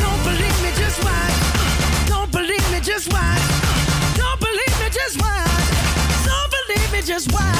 Don't believe me, just watch. Don't believe me, just watch. Don't believe me, just watch. Don't believe me, just watch.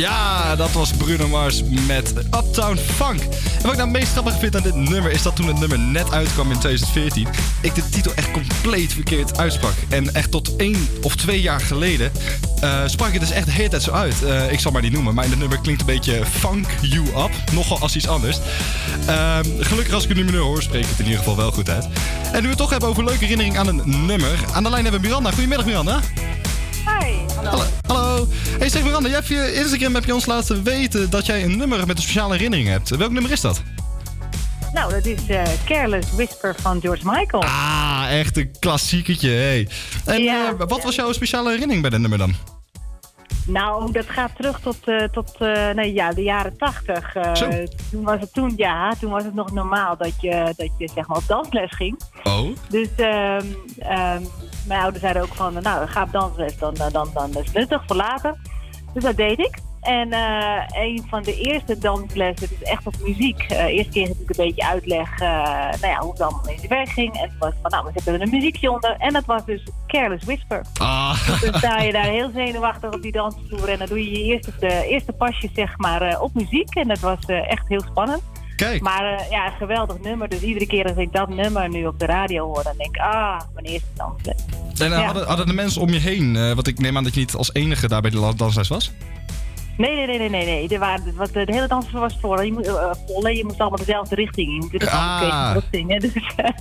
Ja, dat was Bruno Mars met Uptown Funk. En wat ik nou meest grappig vind aan dit nummer is dat toen het nummer net uitkwam in 2014, ik de titel echt compleet verkeerd uitsprak. En echt tot één of twee jaar geleden eh, sprak het dus echt de hele tijd zo uit. Eh, ik zal maar niet noemen, maar in het nummer klinkt een beetje Funk You Up. Nogal als iets anders. Ehm, gelukkig als ik het nummer hoor, spreek ik het in ieder geval wel goed uit. En nu we het toch hebben over leuke herinnering aan een nummer. Aan de lijn hebben we Miranda. Goedemiddag Miranda. Hi. Hallo. Hallo. Hey, zeg Miranda, jij hebt Instagram heb je ons laten weten dat jij een nummer met een speciale herinnering hebt. Welk nummer is dat? nou, dat is eh, Careless Whisper van George Michael. Ah, echt een klassieketje, hé. En Ja, eh, wat was jouw speciale herinnering bij dit nummer dan? Nou, dat gaat terug tot, eh, tot nee, ja, de jaren tachtig. Zo. toen was het toen, ja, toen was het nog normaal dat je, dat je zeg maar op dansles ging. Oh? Dus ehm, mijn ouders zeiden ook van, nou, ga op dansles, dan, dan, dan, dan is het nuttig voor later. Dus dat deed ik. En eh, een van de eerste danslessen, het is echt op muziek. Eh eerste keer natuurlijk een beetje uitleg eh, nou ja, hoe het allemaal in zijn werk ging. En toen was het van, nou, we zetten er een muziekje onder. En dat was dus Careless Whisper. Ah. Dus dan sta je daar heel zenuwachtig op die dansvloer. En dan doe je je eerste, de eerste pasjes zeg maar, op muziek. En dat was echt heel spannend. Kijk. Maar ja, een geweldig nummer. Dus iedere keer als ik dat nummer nu op de radio hoor, dan denk ik, ah, mijn eerste dansles. En eh, Ja. hadden, hadden de mensen om je heen, eh, want ik neem aan dat je niet als enige daar bij de dansles was? Nee, nee, nee, nee, nee. nee. Er waren, was, de hele dans was voor. Je, moet, eh, vol, hè. je moest allemaal dezelfde richting in. Je moet natuurlijk Ah. zingen. Dus,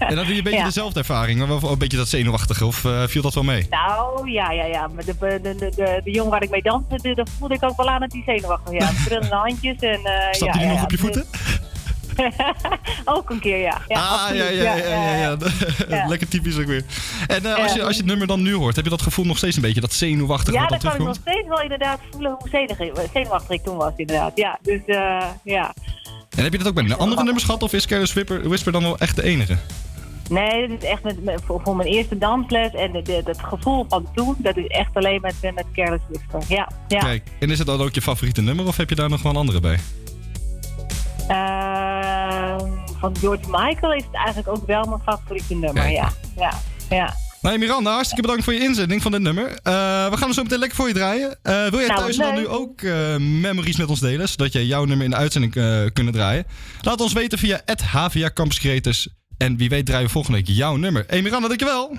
En dan doe je een beetje ja. dezelfde ervaring, wel een beetje dat zenuwachtige, of eh, viel dat wel mee? Nou, ja, ja, ja. Maar de, de, de, de, de jongen waar ik mee danste, de- dat voelde ik ook wel aan dat hij zenuwachtig was. Ja, [laughs] trillende handjes en... eh Staat ja, hij ja, nog op je voeten? [laughs] ook een keer, ja. ja ah, ja, ja, ja, [laughs] ja. Lekker typisch ook weer. En eh, als, je, als je het nummer dan nu hoort, heb je dat gevoel nog steeds een beetje, dat zenuwachtige Ja, dan kan ik nog steeds wel inderdaad voelen hoe zenuwachtig, zenuwachtig ik toen was, inderdaad. Ja, dus eh, ja. En heb je dat ook bij de andere nummers gehad, of is Careless Whisper, Whisper dan wel echt de enige? Nee, dat is echt met, met- voor, voor mijn eerste dansles en de, de, het gevoel van toen, dat is echt alleen met, met Careless Whisper. Ja, ja. Kijk, en is het dan ook je favoriete nummer, of heb je daar nog wel een andere bij? Ehm, van George Michael is het eigenlijk ook wel mijn favoriete nummer, Kijk. ja. ja. Ja. Nou, Miranda, hartstikke bedankt voor je inzending van dit nummer. Eh, we gaan hem zo meteen lekker voor je draaien. Eh, wil jij Nou, thuis dan nu ook eh, memories met ons delen, zodat jij jouw nummer in de uitzending kunnen draaien? Laat ons weten via het HVA Campus Creators. En wie weet draaien we volgende week jouw nummer. Hey Miranda, dankjewel.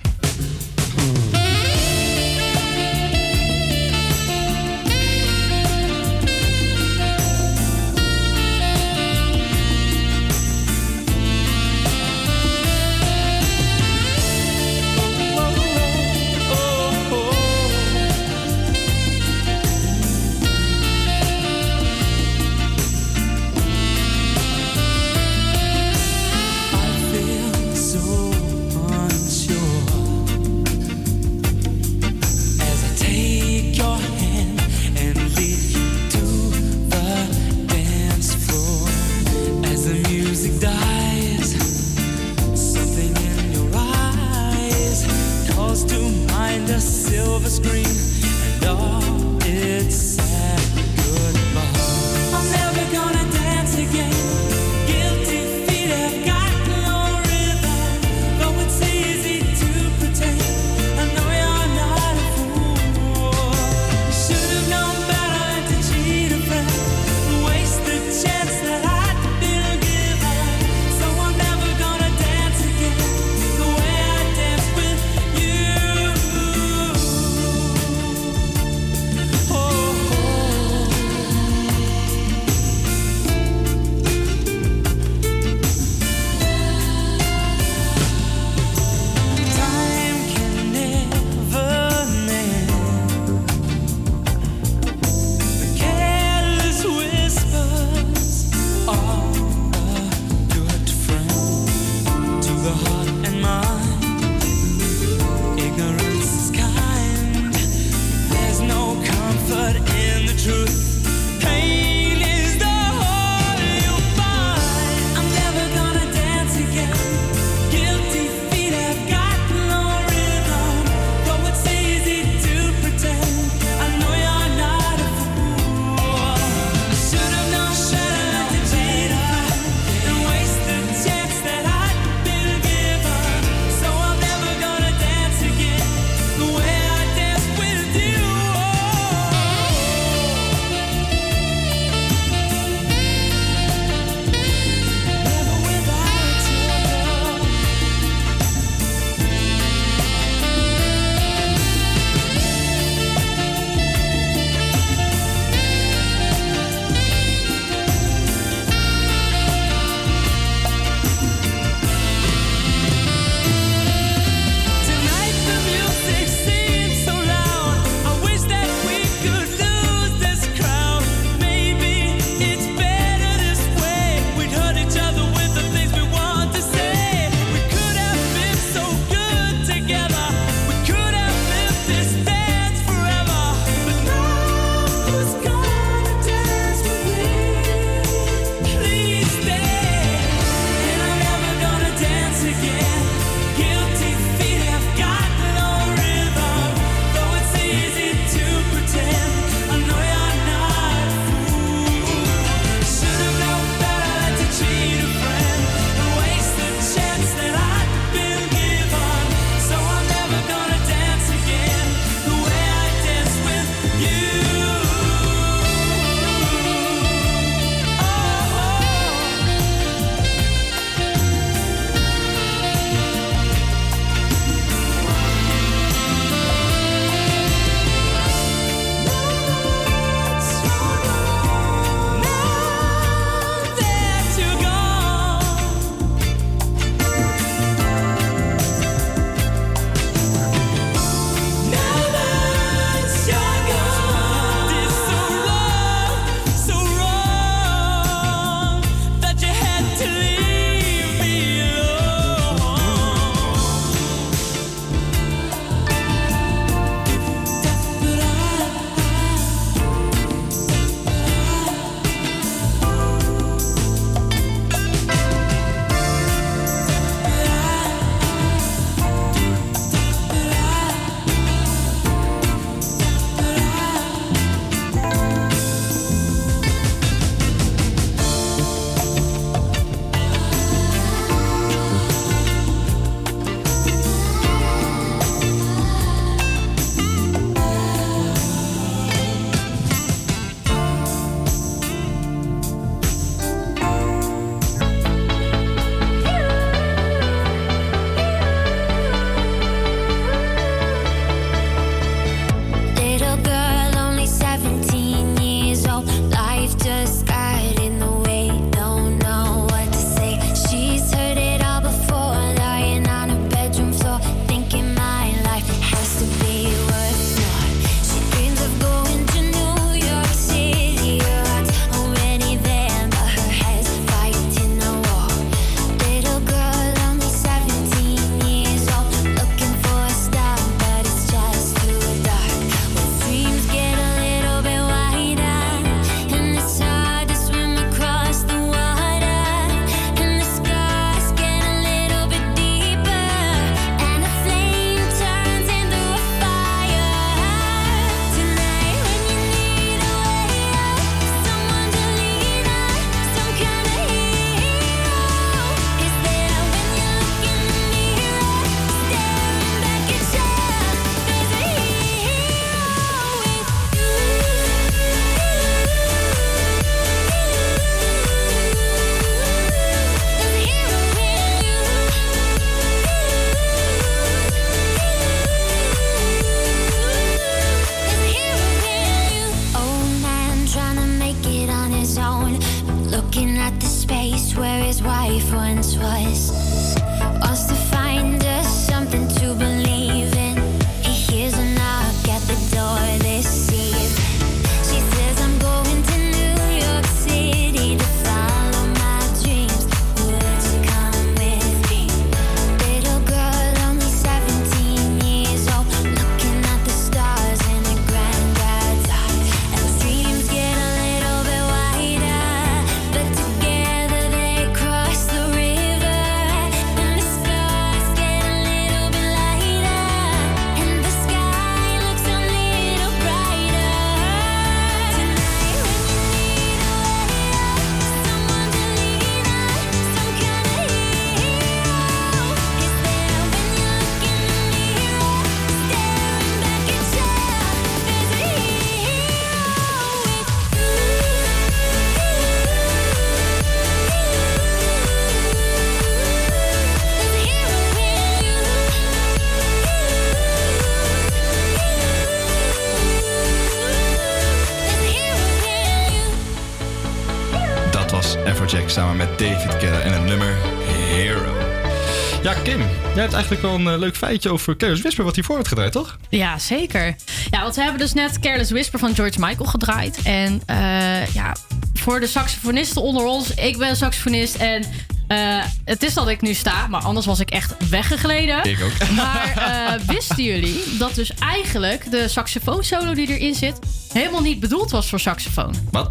Eigenlijk wel een eh, leuk feitje over Careless Whisper wat hiervoor werd gedraaid, toch? Ja, zeker. Ja, want we hebben dus net Careless Whisper van George Michael gedraaid. En eh, ja, voor de saxofonisten onder ons, ik ben saxofonist en eh, het is dat ik nu sta, maar anders was ik echt weggegleden. Ik ook. [laughs] Maar wisten jullie dat dus eigenlijk de saxofoonsolo die erin zit helemaal niet bedoeld was voor saxofoon? Wat?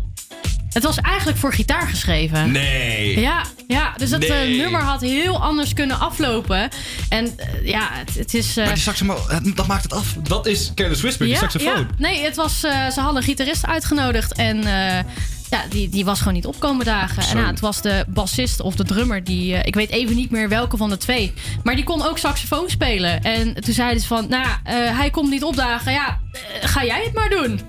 Het was eigenlijk voor gitaar geschreven. Nee. Ja, ja dus het eh, Nee. nummer had heel anders kunnen aflopen. En eh, ja, het, het is. eh, Maar die saxofoon, dat maakt het af. Dat is Careless Whisper, die ja, saxofoon. ja. Nee, het was, eh, ze hadden een gitarist uitgenodigd en eh, ja, die, die was gewoon niet opkomen dagen. Zo. En ja, het was de bassist of de drummer, die, ik weet even niet meer welke van de twee. Maar die kon ook saxofoon spelen. En toen zeiden ze van, nou, eh, hij komt niet opdagen. Ja, ga jij het maar doen.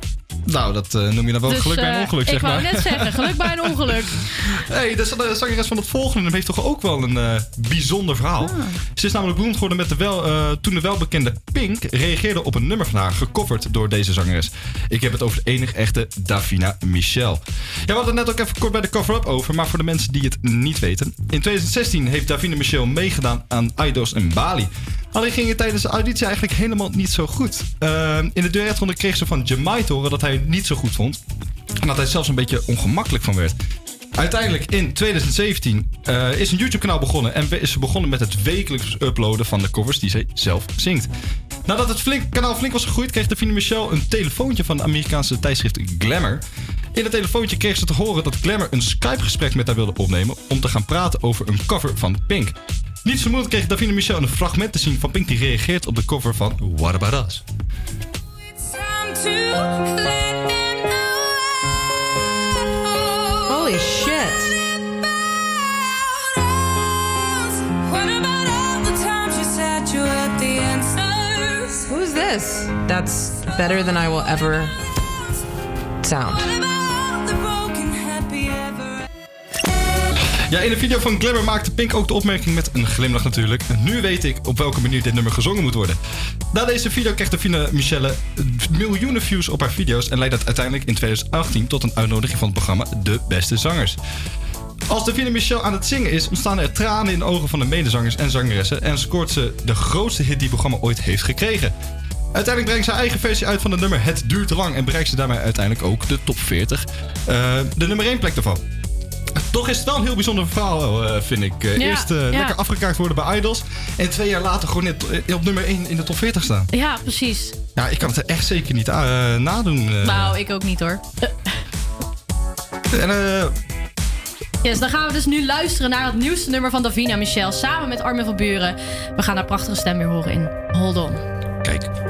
Nou, dat eh, noem je dan wel Dus, geluk bij een eh, ongeluk, ik zeg maar. wou net zeggen, geluk bij een ongeluk. [laughs] hey, de, zangeres van het volgende heeft toch ook wel een eh, bijzonder verhaal. Ah. Ze is namelijk beroemd geworden met de wel, toen de welbekende Pink reageerde op een nummer van haar, gecoverd door deze zangeres. Ik heb het over de enige echte Davina Michel. Ja, we hadden het net ook even kort bij de cover-up over, maar voor de mensen die het niet weten. In 2016 heeft Davina Michel meegedaan aan Idols in Bali. Alleen ging het tijdens de auditie eigenlijk helemaal niet zo goed. Eh, in de duetronde kreeg ze van Jamai te horen dat hij het niet zo goed vond. En dat hij zelfs een beetje ongemakkelijk van werd. Uiteindelijk in 2017 eh, is een YouTube-kanaal begonnen en is ze begonnen met het wekelijks uploaden van de covers die zij zelf zingt. Nadat het flink, kanaal flink was gegroeid, kreeg Davina Michel een telefoontje van de Amerikaanse tijdschrift Glamour. In het telefoontje kreeg ze te horen dat Glamour een Skype-gesprek met haar wilde opnemen om te gaan praten over een cover van Pink. Niet vermoedend kreeg Davina Michel een fragment te zien van Pink die reageert op de cover van What About Us. Holy shit. Who's this? That's better than I will ever sound. Ja, in de video van Glamour maakte Pink ook de opmerking met een glimlach natuurlijk. Nu weet ik op welke manier dit nummer gezongen moet worden. Na deze video kreeg Davina Michelle miljoenen views op haar video's en leidde dat uiteindelijk in 2018 tot een uitnodiging van het programma De Beste Zangers. Als Davina Michelle aan het zingen is, ontstaan er tranen in de ogen van de medezangers en zangeressen en scoort ze de grootste hit die het programma ooit heeft gekregen. Uiteindelijk brengt ze haar eigen versie uit van het nummer Het duurt lang en bereikt ze daarmee uiteindelijk ook de top 40. eh, de nummer 1 plek ervan. Toch is het wel een heel bijzonder verhaal, eh, vind ik. Ja, Eerst eh, ja. lekker afgekaart worden bij Idols. En twee jaar later gewoon net op nummer 1 in de top 40 staan. Ja, precies. Ja, ik kan het er echt zeker niet nadoen. Nou, ik ook niet hoor. En, eh, Yes, dan gaan we dus nu luisteren naar het nieuwste nummer van Davina Michel samen met Armin van Buren. We gaan haar prachtige stem weer horen in Hold On. Kijk.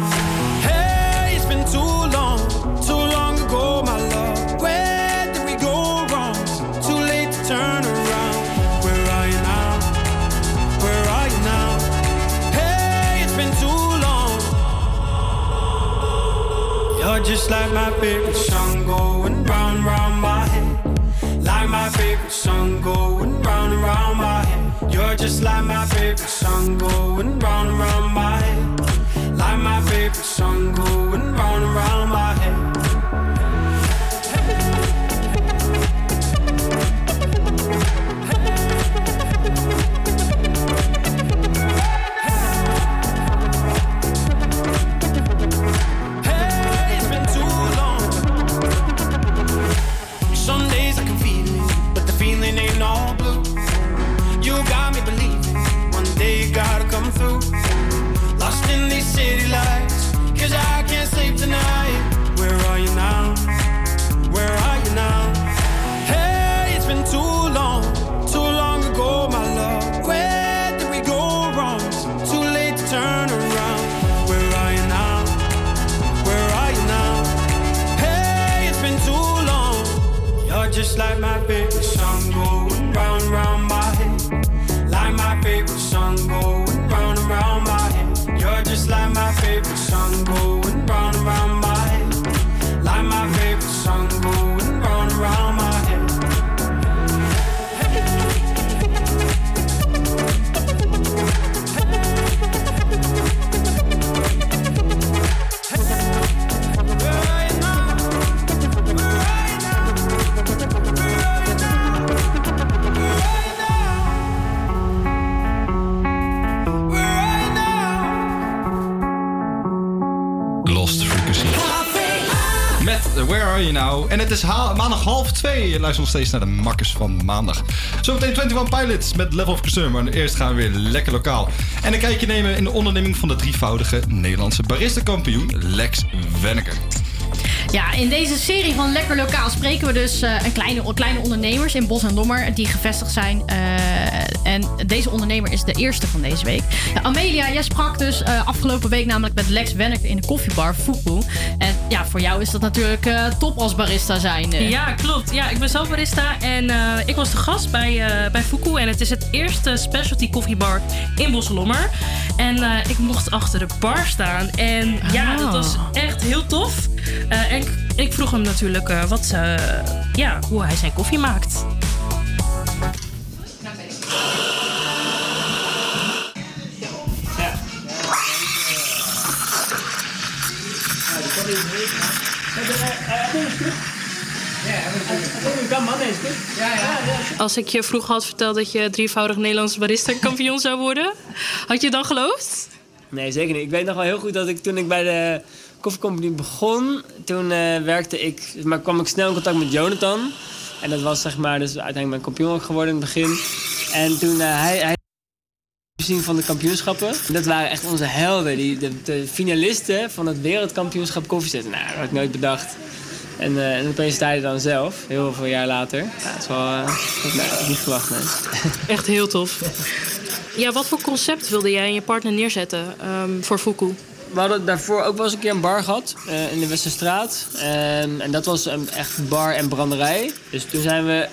Like my favorite song going round, round my head. Like my favorite song going round round my head. You're just like my favorite song going round round my head. Like my favorite song going round round my head. En het is maandag half twee. Je luistert nog steeds naar de makkers van maandag. Zometeen 21 Pilots met Level of Concern. Maar eerst gaan we weer lekker lokaal. En een kijkje nemen in de onderneming van de drievoudige Nederlandse barista-kampioen Lex Wenneker. Ja, in deze serie van Lekker Lokaal spreken we dus eh, een kleine, kleine ondernemers in Bos en Lommer die gevestigd zijn. Eh, en deze ondernemer is de eerste van deze week. Amelia, jij sprak dus eh, afgelopen week namelijk met Lex Wenneker in de koffiebar Fuku. En ja, voor jou is dat natuurlijk eh, top als barista zijn. eh. Ja, klopt. Ja, ik ben zelf barista en eh, ik was de gast bij, eh bij Fuku. En het is het eerste specialty koffiebar in Bosselommer. En eh, ik mocht achter de bar staan. En ja, Ah. dat was echt heel tof. Eh, en ik, ik vroeg hem natuurlijk eh, wat, eh, ja, hoe hij zijn koffie maakt. Als ik je vroeger had verteld dat je drievoudig Nederlands barista kampioen zou worden, had je dan geloofd? Nee, zeker niet. Ik weet nog wel heel goed dat ik toen ik bij de koffiecompany begon, toen eh, werkte ik, maar kwam ik snel in contact met Jonathan. En dat was zeg maar, dus uiteindelijk mijn kampioen geworden in het begin. En toen eh, hij zien van de kampioenschappen. Dat waren echt onze helden. Die, de, de finalisten van het wereldkampioenschap koffiezetten. Nou, dat had ik nooit bedacht. En, eh, en opeens sta je dan zelf, heel veel jaar later. Ja, dat is wel... ik niet verwacht, nee. Echt heel tof. Ja, wat voor concept wilde jij en je partner neerzetten ehm, voor Fuku? We hadden daarvoor ook wel eens een keer een bar gehad eh, in de Westerstraat. En dat was een echt bar en branderij. Dus toen zijn we,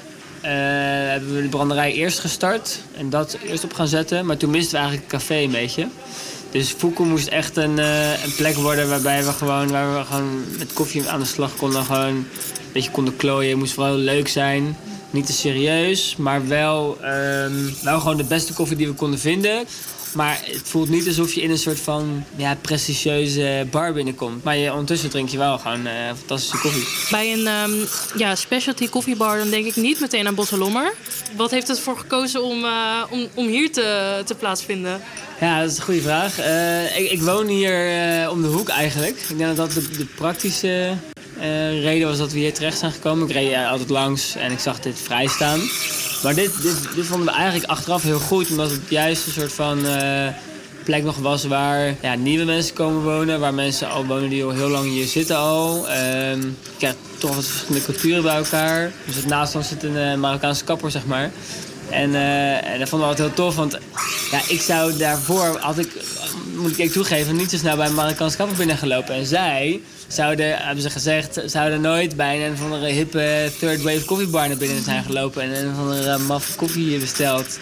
hebben we de branderij eerst gestart en dat eerst op gaan zetten. Maar toen misten we eigenlijk het café een beetje. Dus Fuku moest echt een, eh, een plek worden waarbij we gewoon, waar we gewoon met koffie aan de slag konden. Gewoon een beetje konden klooien. Het moest vooral leuk zijn. Niet te serieus, maar wel, ehm, wel gewoon de beste koffie die we konden vinden. Maar het voelt niet alsof je in een soort van ja, prestigieuze bar binnenkomt. Maar je, ondertussen drink je wel gewoon eh, fantastische koffie. Bij een ehm, ja, specialty koffiebar dan denk ik niet meteen aan Bosselommer. Wat heeft het voor gekozen om, eh, om, om hier te, te plaatsvinden? Ja, dat is een goede vraag. Eh, ik, ik woon hier om de hoek eigenlijk. Ik denk dat dat de, de praktische reden was dat we hier terecht zijn gekomen. Ik reed altijd langs en ik zag dit vrij staan. Maar dit, dit, vonden we eigenlijk achteraf heel goed, omdat het juist een soort van eh, plek nog was waar ja, nieuwe mensen komen wonen. Waar mensen al wonen die al heel lang hier zitten al. Ehm je krijgt toch wat verschillende culturen bij elkaar. Dus naast ons zit een eh, Marokkaanse kapper, zeg maar. En, eh, en dat vonden we altijd heel tof, want ja, ik zou daarvoor, had ik, moet ik toegeven, niet zo snel bij een Marokkaanse kapper binnengelopen. En zij zouden, hebben ze gezegd, zouden nooit bij een of andere hippe third wave koffiebar naar binnen zijn gelopen en een of andere maffe koffie besteld.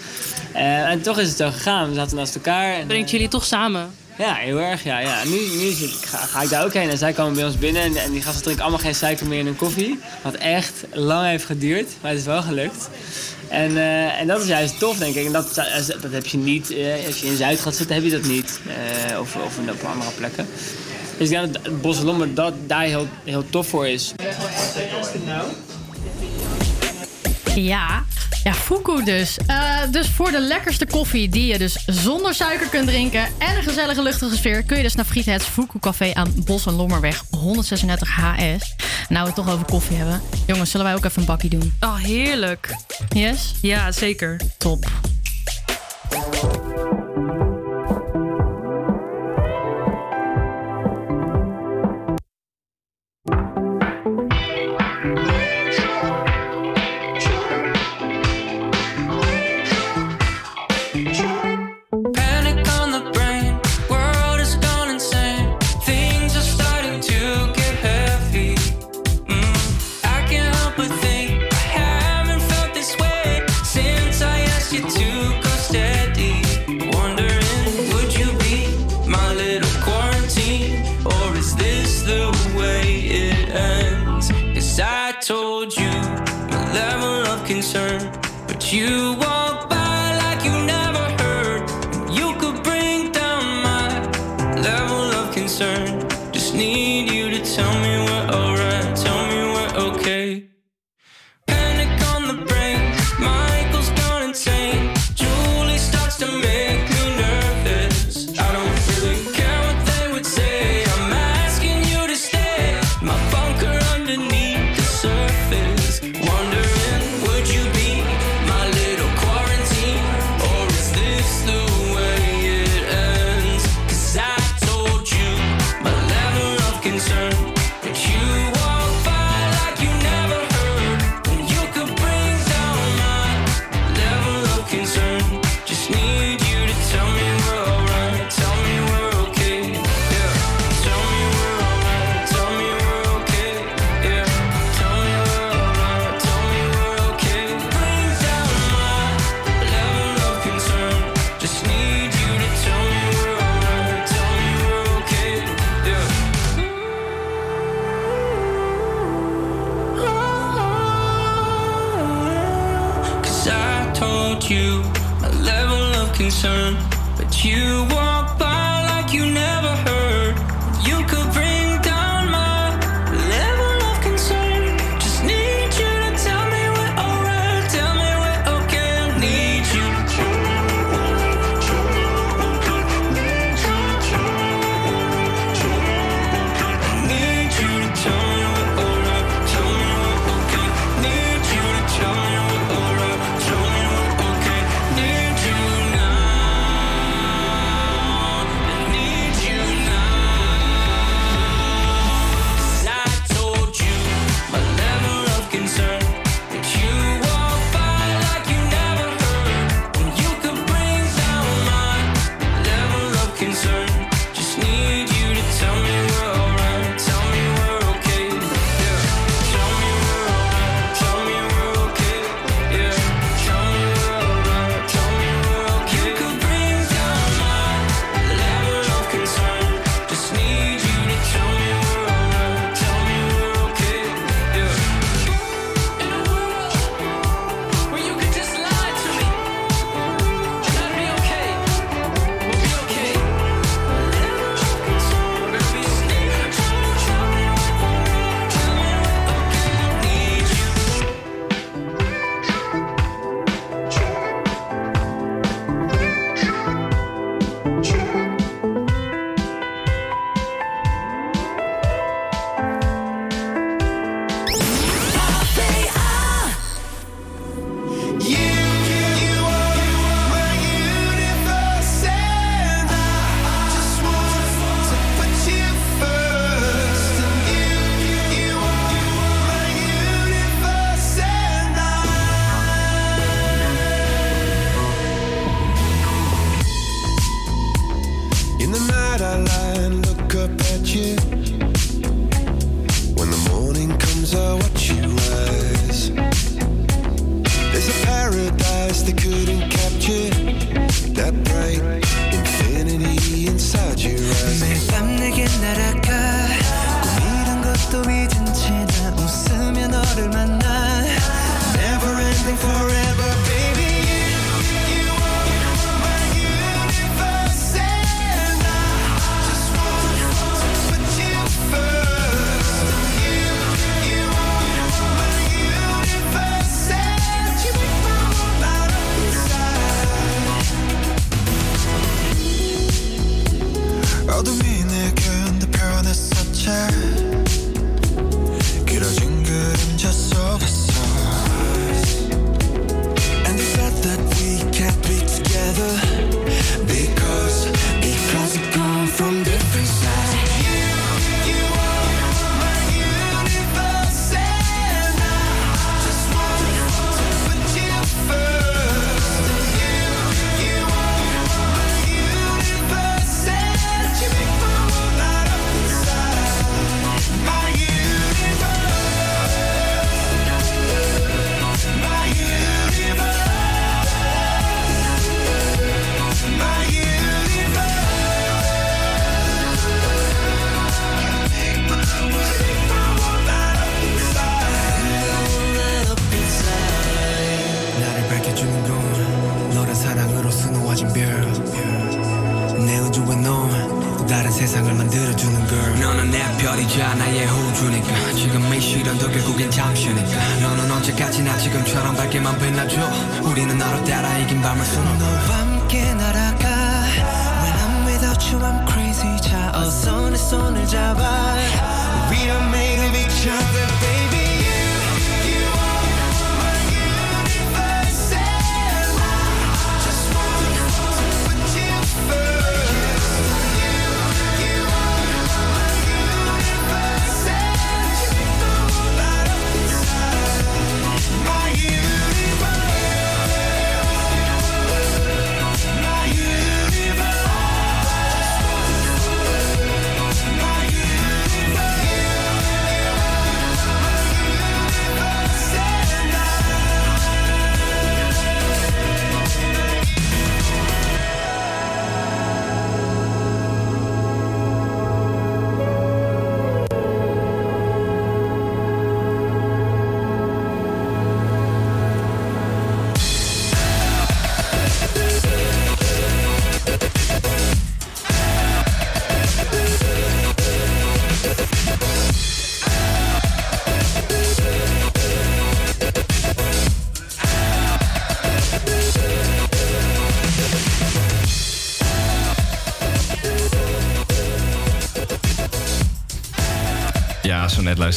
Eh, en toch is het zo gegaan, we zaten naast elkaar. En, Brengt jullie toch samen? ja, heel erg, ja. ja. Nu, nu ga, ga ik daar ook heen en zij komen bij ons binnen en, en die gasten drinken allemaal geen suiker meer in hun koffie. Wat echt lang heeft geduurd, maar het is wel gelukt. En, eh, en dat is juist tof, denk ik. En dat, dat heb je niet, eh, als je in Zuid gaat zitten, heb je dat niet. Eh, of, of op andere plekken. Dus ik denk dat het Bosselommer dat daar heel, heel tof voor is. Ja, ja, Fuku dus. Eh, dus voor de lekkerste koffie die je dus zonder suiker kunt drinken... en een gezellige luchtige sfeer... kun je dus naar Frietheads Fuku Café aan Bos en Lommerweg 136 HS. Nou, we het toch over koffie hebben. Jongens, zullen wij ook even een bakkie doen? Oh, heerlijk. Yes? Ja, zeker. Top. Concern. Just need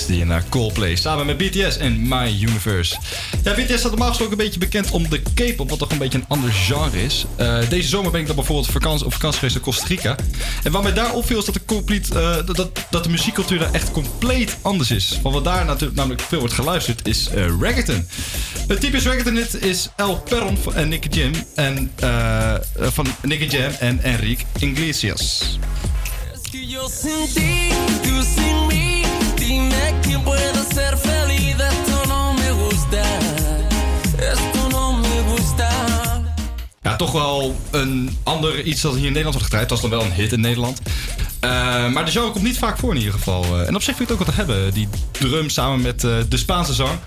luisterde je naar Coldplay samen met BTS en My Universe. Ja, BTS staat normaal gesproken een beetje bekend om de K-pop, wat toch een beetje een ander genre is. Eh, deze zomer ben ik dan bijvoorbeeld vakantie, op geweest in Costa Rica. En wat mij daar opviel is dat de, compleet, eh, dat- dat, de muziekcultuur daar echt compleet anders is. Want wat daar natuurlijk namelijk veel wordt geluisterd is eh reggaeton. Het typisch reggaeton is El Perron en Nicky Jam en van Nicky Jam en Enrique Iglesias. Ja, toch wel een ander iets dat hier in Nederland wordt gedraaid. Dat was dan wel een hit in Nederland. Eh, maar de genre komt niet vaak voor in ieder geval. Eh, en op zich vind ik het ook wat te hebben. Die drum samen met eh, de Spaanse zang.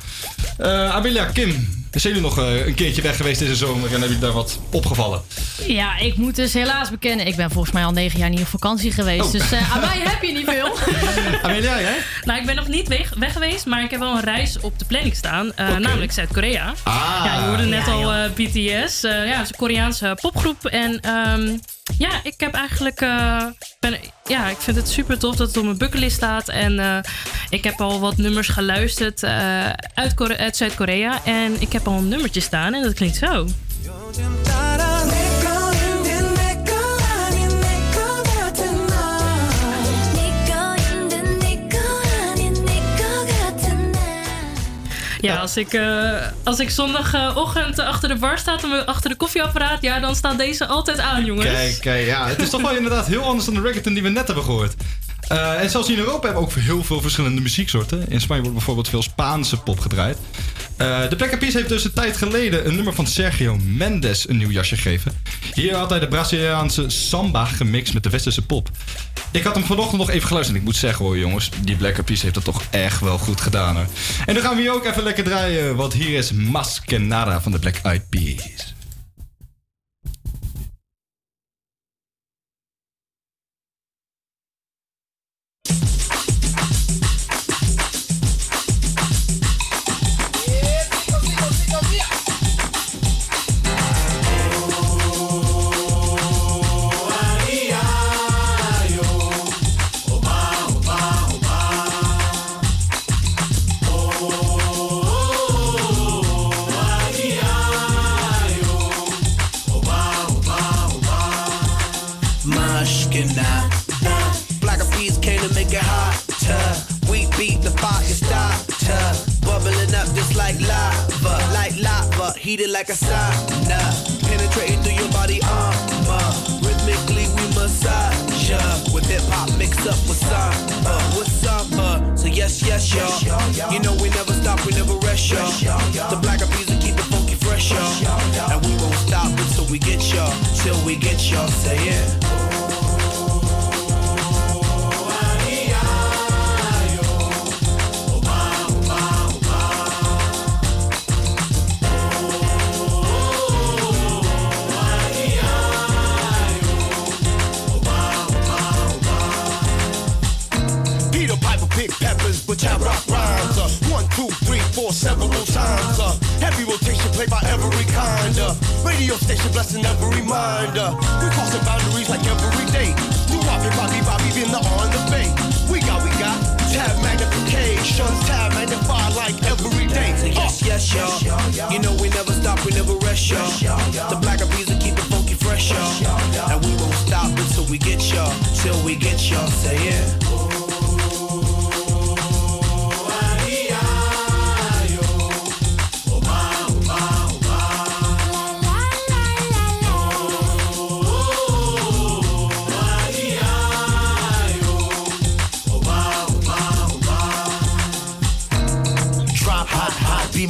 Amelia, Kim, zijn jullie nog een keertje weg geweest deze zomer en hebben jullie daar wat opgevallen? Ja, ik moet dus helaas bekennen. Ik ben volgens mij al negen jaar niet op vakantie geweest. Oh. Dus eh, aan mij heb je niet veel. [laughs] Amelia, jij? Nou, ik ben nog niet weg, weg geweest, maar ik heb wel een reis op de planning staan. eh, Namelijk Zuid-Korea. Ah, ja, je hoorde net ja, al eh, BTS. eh, ja, het is een Koreaanse popgroep. En ehm, ja, ik heb eigenlijk... eh, ben, ja, ik vind het super tof dat het op mijn bucketlist staat. En eh, ik heb al wat nummers geluisterd eh, uit, uit Zuid-Korea. En ik heb al een nummertje staan en dat klinkt zo. Ja, als ik, eh, als ik zondagochtend achter de bar sta, achter de koffieapparaat, ja, dan staat deze altijd aan, jongens. Kijk, kijk, ja. Het is toch wel [laughs] inderdaad heel anders dan de reggaeton die we net hebben gehoord. Eh, en zelfs in Europa hebben we ook heel veel verschillende muzieksoorten. In Spanje wordt bijvoorbeeld veel Spaanse pop gedraaid. Eh, de Black Peas heeft dus een tijd geleden een nummer van Sergio Mendes een nieuw jasje gegeven. Hier had hij de Braziliaanse samba gemixt met de westerse pop. Ik had hem vanochtend nog even geluisterd. En ik moet zeggen hoor jongens, die Black Peas heeft dat toch echt wel goed gedaan hoor. En dan gaan we hier ook even lekker draaien, want hier is Maskenada van de Black Eyed Peas. Heated like a sauna. Penetrating through your body armor. Rhythmically we massage ya. With hip hop mixed up with samba, with samba. So yes, yes, y'all. You know we never stop, we never rest, y'all. The Black Peas keep it funky fresh, y'all. And we won't stop until we get y'all, till we get y'all. Say it. Peppers, but rock rhymes. Uh, one, two, three, four, several times. Uh, heavy rotation played by every kind. Uh, radio station blessing every mind. Uh, we crossing boundaries like every day. New Bobby, Bobby, Bobby, been the on the bay. We got, we got tab magnification, tab magnify like every day. So yes, yes, y'all. You know we never stop, we never rest, y'all. The Black Peas will keep it funky fresh, y'all. And we won't stop until we get y'all, till we get y'all. Say it. Drop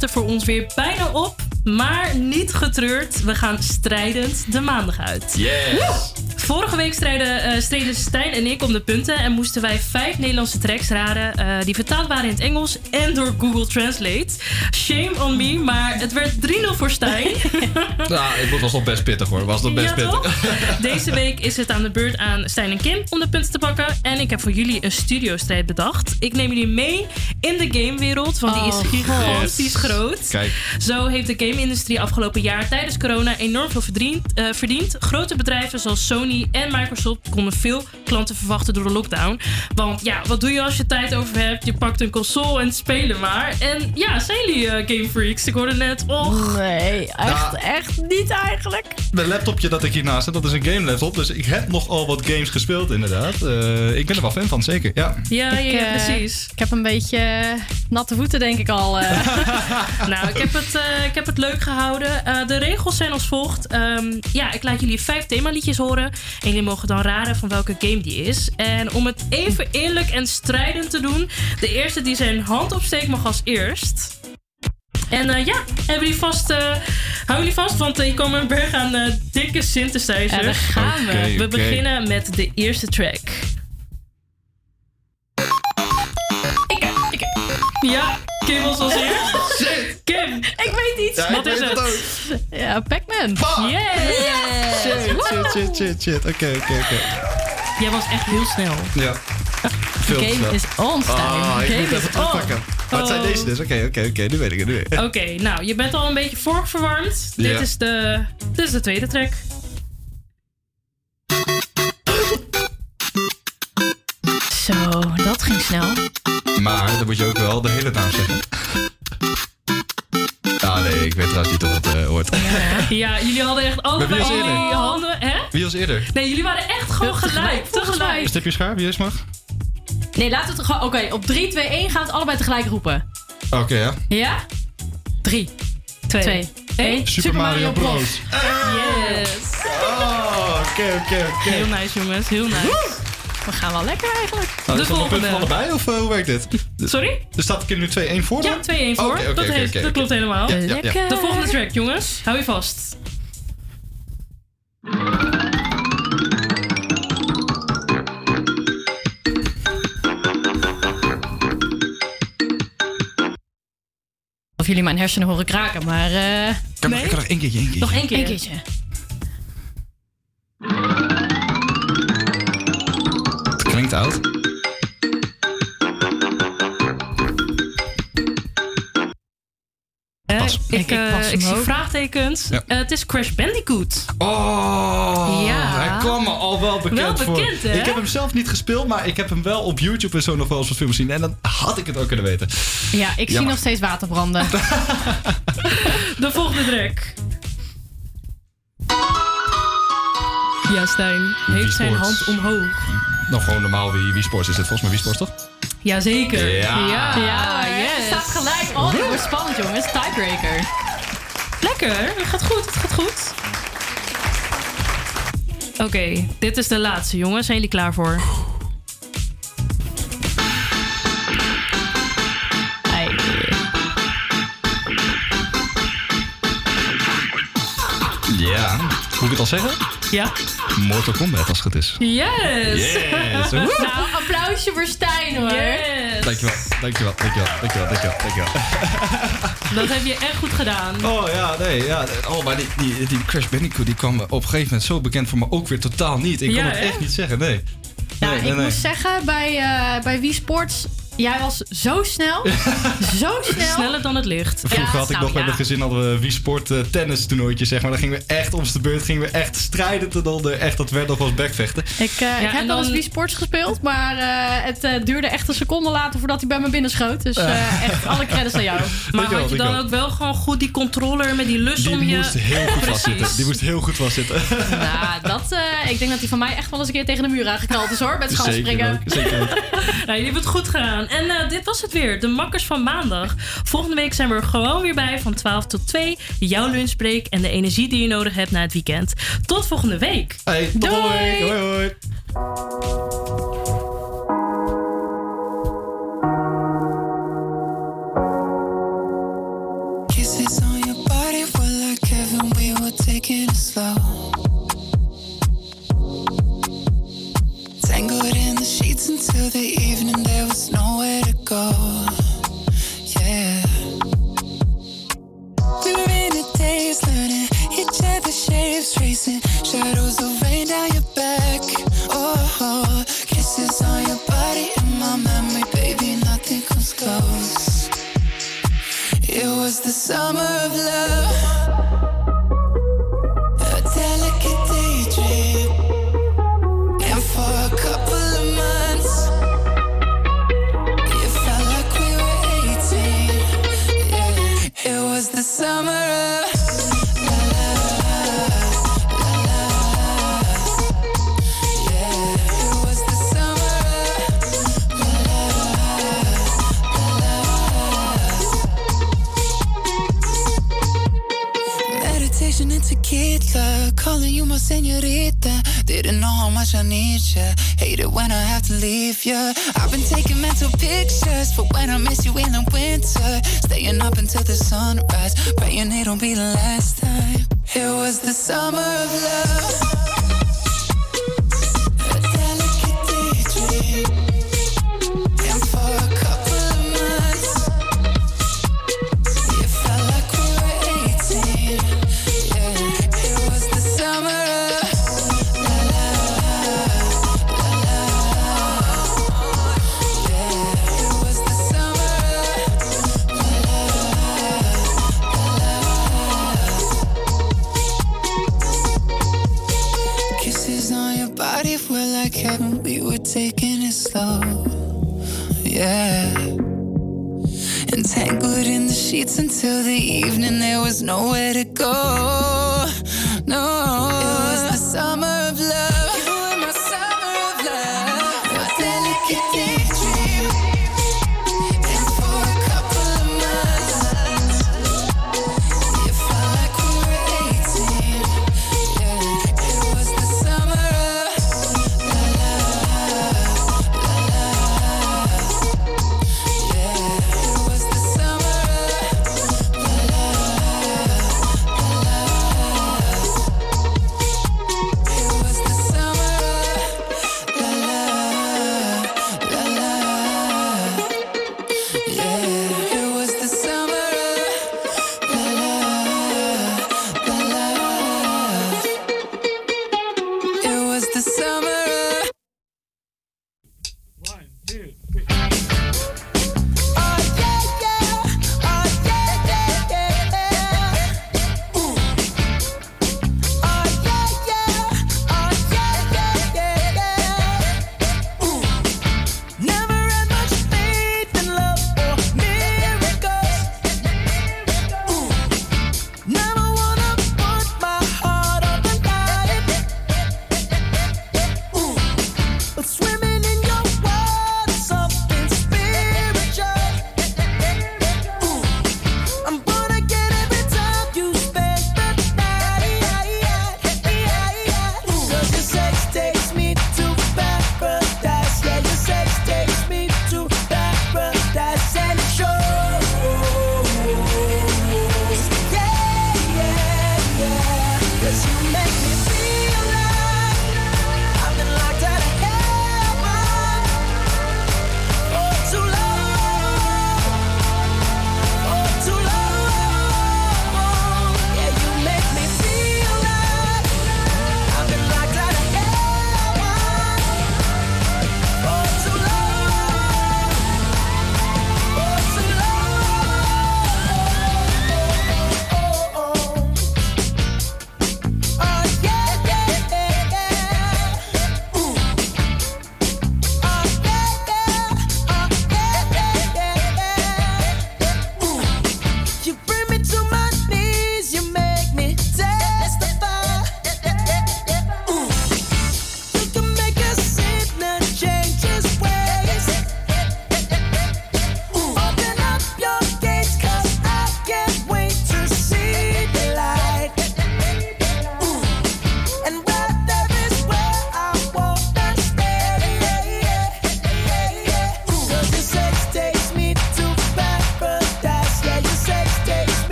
Zit er voor ons weer bijna op. Maar niet getreurd, we gaan strijdend de maandag uit. Yes! Woe! Vorige week streden, eh, streden Stijn en ik om de punten en moesten wij vijf Nederlandse tracks raden eh, die vertaald waren in het Engels en door Google Translate. Shame on me, maar het werd 3-0 voor Stijn. [laughs] Nou, het was nog best pittig hoor. Was nog best Ja, pittig. [laughs] Deze week is het aan de beurt aan Stijn en Kim om de punten te pakken. En ik heb voor jullie een studiostrijd bedacht. Ik neem jullie mee in de gamewereld, want die Oh, is gigantisch God. groot. Kijk. Zo heeft de game-industrie afgelopen jaar tijdens corona enorm veel verdiend, eh, verdiend. Grote bedrijven zoals Sony en Microsoft konden veel klanten verwachten door de lockdown. Want ja, wat doe je als je tijd over hebt? Je pakt een console en spelen maar. En ja, zijn jullie eh, game freaks? Ik hoorde net, och. Nee, echt, echt niet eigenlijk. Mijn laptopje dat ik hiernaast heb, dat is een game laptop. Dus ik heb nogal wat games gespeeld inderdaad. Eh, ik ben er wel fan van, zeker. Ja. Ja, ja, Ik, ja, eh, precies. Ik heb een beetje natte voeten, denk ik al. eh. [laughs] nou, ik heb het, eh, ik heb het leuk gehouden. Eh, de regels zijn als volgt. Ehm, ja, ik laat jullie vijf themaliedjes horen. En jullie mogen dan raden van welke game die is. En om het even eerlijk en strijdend te doen... de eerste die zijn hand opsteekt mag als eerst. En eh, ja, hebben jullie vast... eh hou jullie vast, want hier komen een berg aan eh, dikke synthesizers. Ja, daar gaan we. We beginnen met de eerste track. Ja, Kim was als eerst. Kim. Ik weet. Ja, ik Wat is het? het. Ja, Pac-Man. Yes! Shit, shit, shit, shit, shit. Oké, oké, oké. Jij was echt heel snel. Ja. Veel Game snel. is on, Stijn. Ah, ik Game moet is even terugpakken. on. Wat zijn Oh. deze dus? Oké, oké, oké. Nu weet ik het, nu weet ik het. Oké, nou, je bent al een beetje voorverwarmd. Ja. Dit, is de, dit is de tweede track. Zo, dat ging snel. Maar dan moet je ook wel de hele naam zeggen. Ah nee, ik weet trouwens niet of het eh, hoort. Ja, jullie hadden echt allebei wie was jullie eerder? handen, hè? Wie was eerder? Nee, jullie waren echt gewoon gelijk. Tegelijk. Stipje schaar, wie is mag? Nee, laten we het gewoon... Oké, op 3, 2, 1 gaan we het allebei tegelijk roepen. Oké, ja. Ja? 3, 2, 1. Super Mario Bros. Yes. Oh, oké, oké, oké. Heel nice, jongens. Heel nice. We gaan wel lekker eigenlijk. Nou, De is dat een punt volgende. allebei of eh, hoe werkt dit? Sorry? Er staat er nu 2-1 voor dan? Ja, 2-1 voor. Oké, oké, dat, oké, heeft, dat klopt helemaal. Ja, ja, ja. De volgende track, jongens. Hou je vast. Of jullie mijn hersenen horen kraken, maar... eh ik kan nog één keertje, één keertje. nog één keer. Eén keertje. Oud. Eh, ik, Ik- ik eh, ik zie vraagtekens. Ja. Eh, het is Crash Bandicoot. Oh, Ja. hij kwam me al wel bekend Wel voor. hè? Ik heb hem zelf niet gespeeld, maar ik heb hem wel op YouTube en zo nog wel eens wat films gezien. En dan had ik het ook kunnen weten. Ja, ik zie nog steeds water branden. [laughs] De volgende track. Ja, Stijn heeft zijn hand omhoog. Nou, gewoon normaal wie, wie Sports is dit. Volgens mij wie Sports, toch? Jazeker. Ja. ja, Ja, yes. staat gelijk. Oh, dit wordt spannend, jongens. Tiebreaker. Lekker, het gaat goed, het gaat goed. Oké, dit is de laatste, jongens. Zijn jullie klaar voor? Ja. Moet ik het al zeggen? Ja? Mortal Kombat als het goed is. Yes! Nou, applausje voor Stijn, hoor. Yes! Dankjewel, dankjewel, dankjewel, dankjewel, dankjewel, dankjewel. [laughs] Dat heb je echt goed gedaan. Oh ja, nee, ja. Oh, maar die, die, die Crash Bandicoot die kwam op een gegeven moment zo bekend voor me ook weer totaal niet. Ik kon Ja, het hè? echt niet zeggen, nee. Ja, nee, nee, ik nee. moet zeggen, bij, eh bij Wii Sports, jij was zo snel. [laughs] zo snel. Sneller dan het licht. Vroeger had ik nou, nog met ja. mijn gezin hadden we Wii Sport eh, tennis toernooitje, zeg maar. Dan gingen we echt om de beurt, gingen we echt strijden ten onder. Echt, dat werd nog wel eens bekvechten. Ik, eh, ik heb wel eens Wii Sports gespeeld, maar eh, het eh, duurde echt een seconde later voordat hij bij me binnenschoot. Dus eh, [laughs] echt alle credits aan jou. Maar had je dan ook wel gewoon goed die controller met die lus Die om je... moest heel goed [laughs] vastzitten. Precies. Die moest heel goed vastzitten. Nou, dat, eh, ik denk dat hij van mij echt wel eens een keer tegen de muur aangeknald is hoor, met schanspringen. ook, zeker ook. Nou, jullie hebben het goed gedaan. En eh, dit was het weer, de makkers van maandag. Volgende week zijn we er gewoon weer bij van 12 tot 2. Jouw lunchbreak en de energie die je nodig hebt na het weekend. Tot volgende week. Hey, Doei. Hoi, hoi. hoi. nights until the evening, there was nowhere to go. Yeah. We were in the days learning each other's shapes, tracing shadows of rain down your back. Oh, oh, kisses on your body in my memory, baby, nothing comes close. It was the summer of love. summer Calling you my senorita. Didn't know how much I need ya. Hate it when I have to leave ya. I've been taking mental pictures for when I miss you in the winter. Staying up until the sunrise, praying it'll be the last time. It was the summer of love.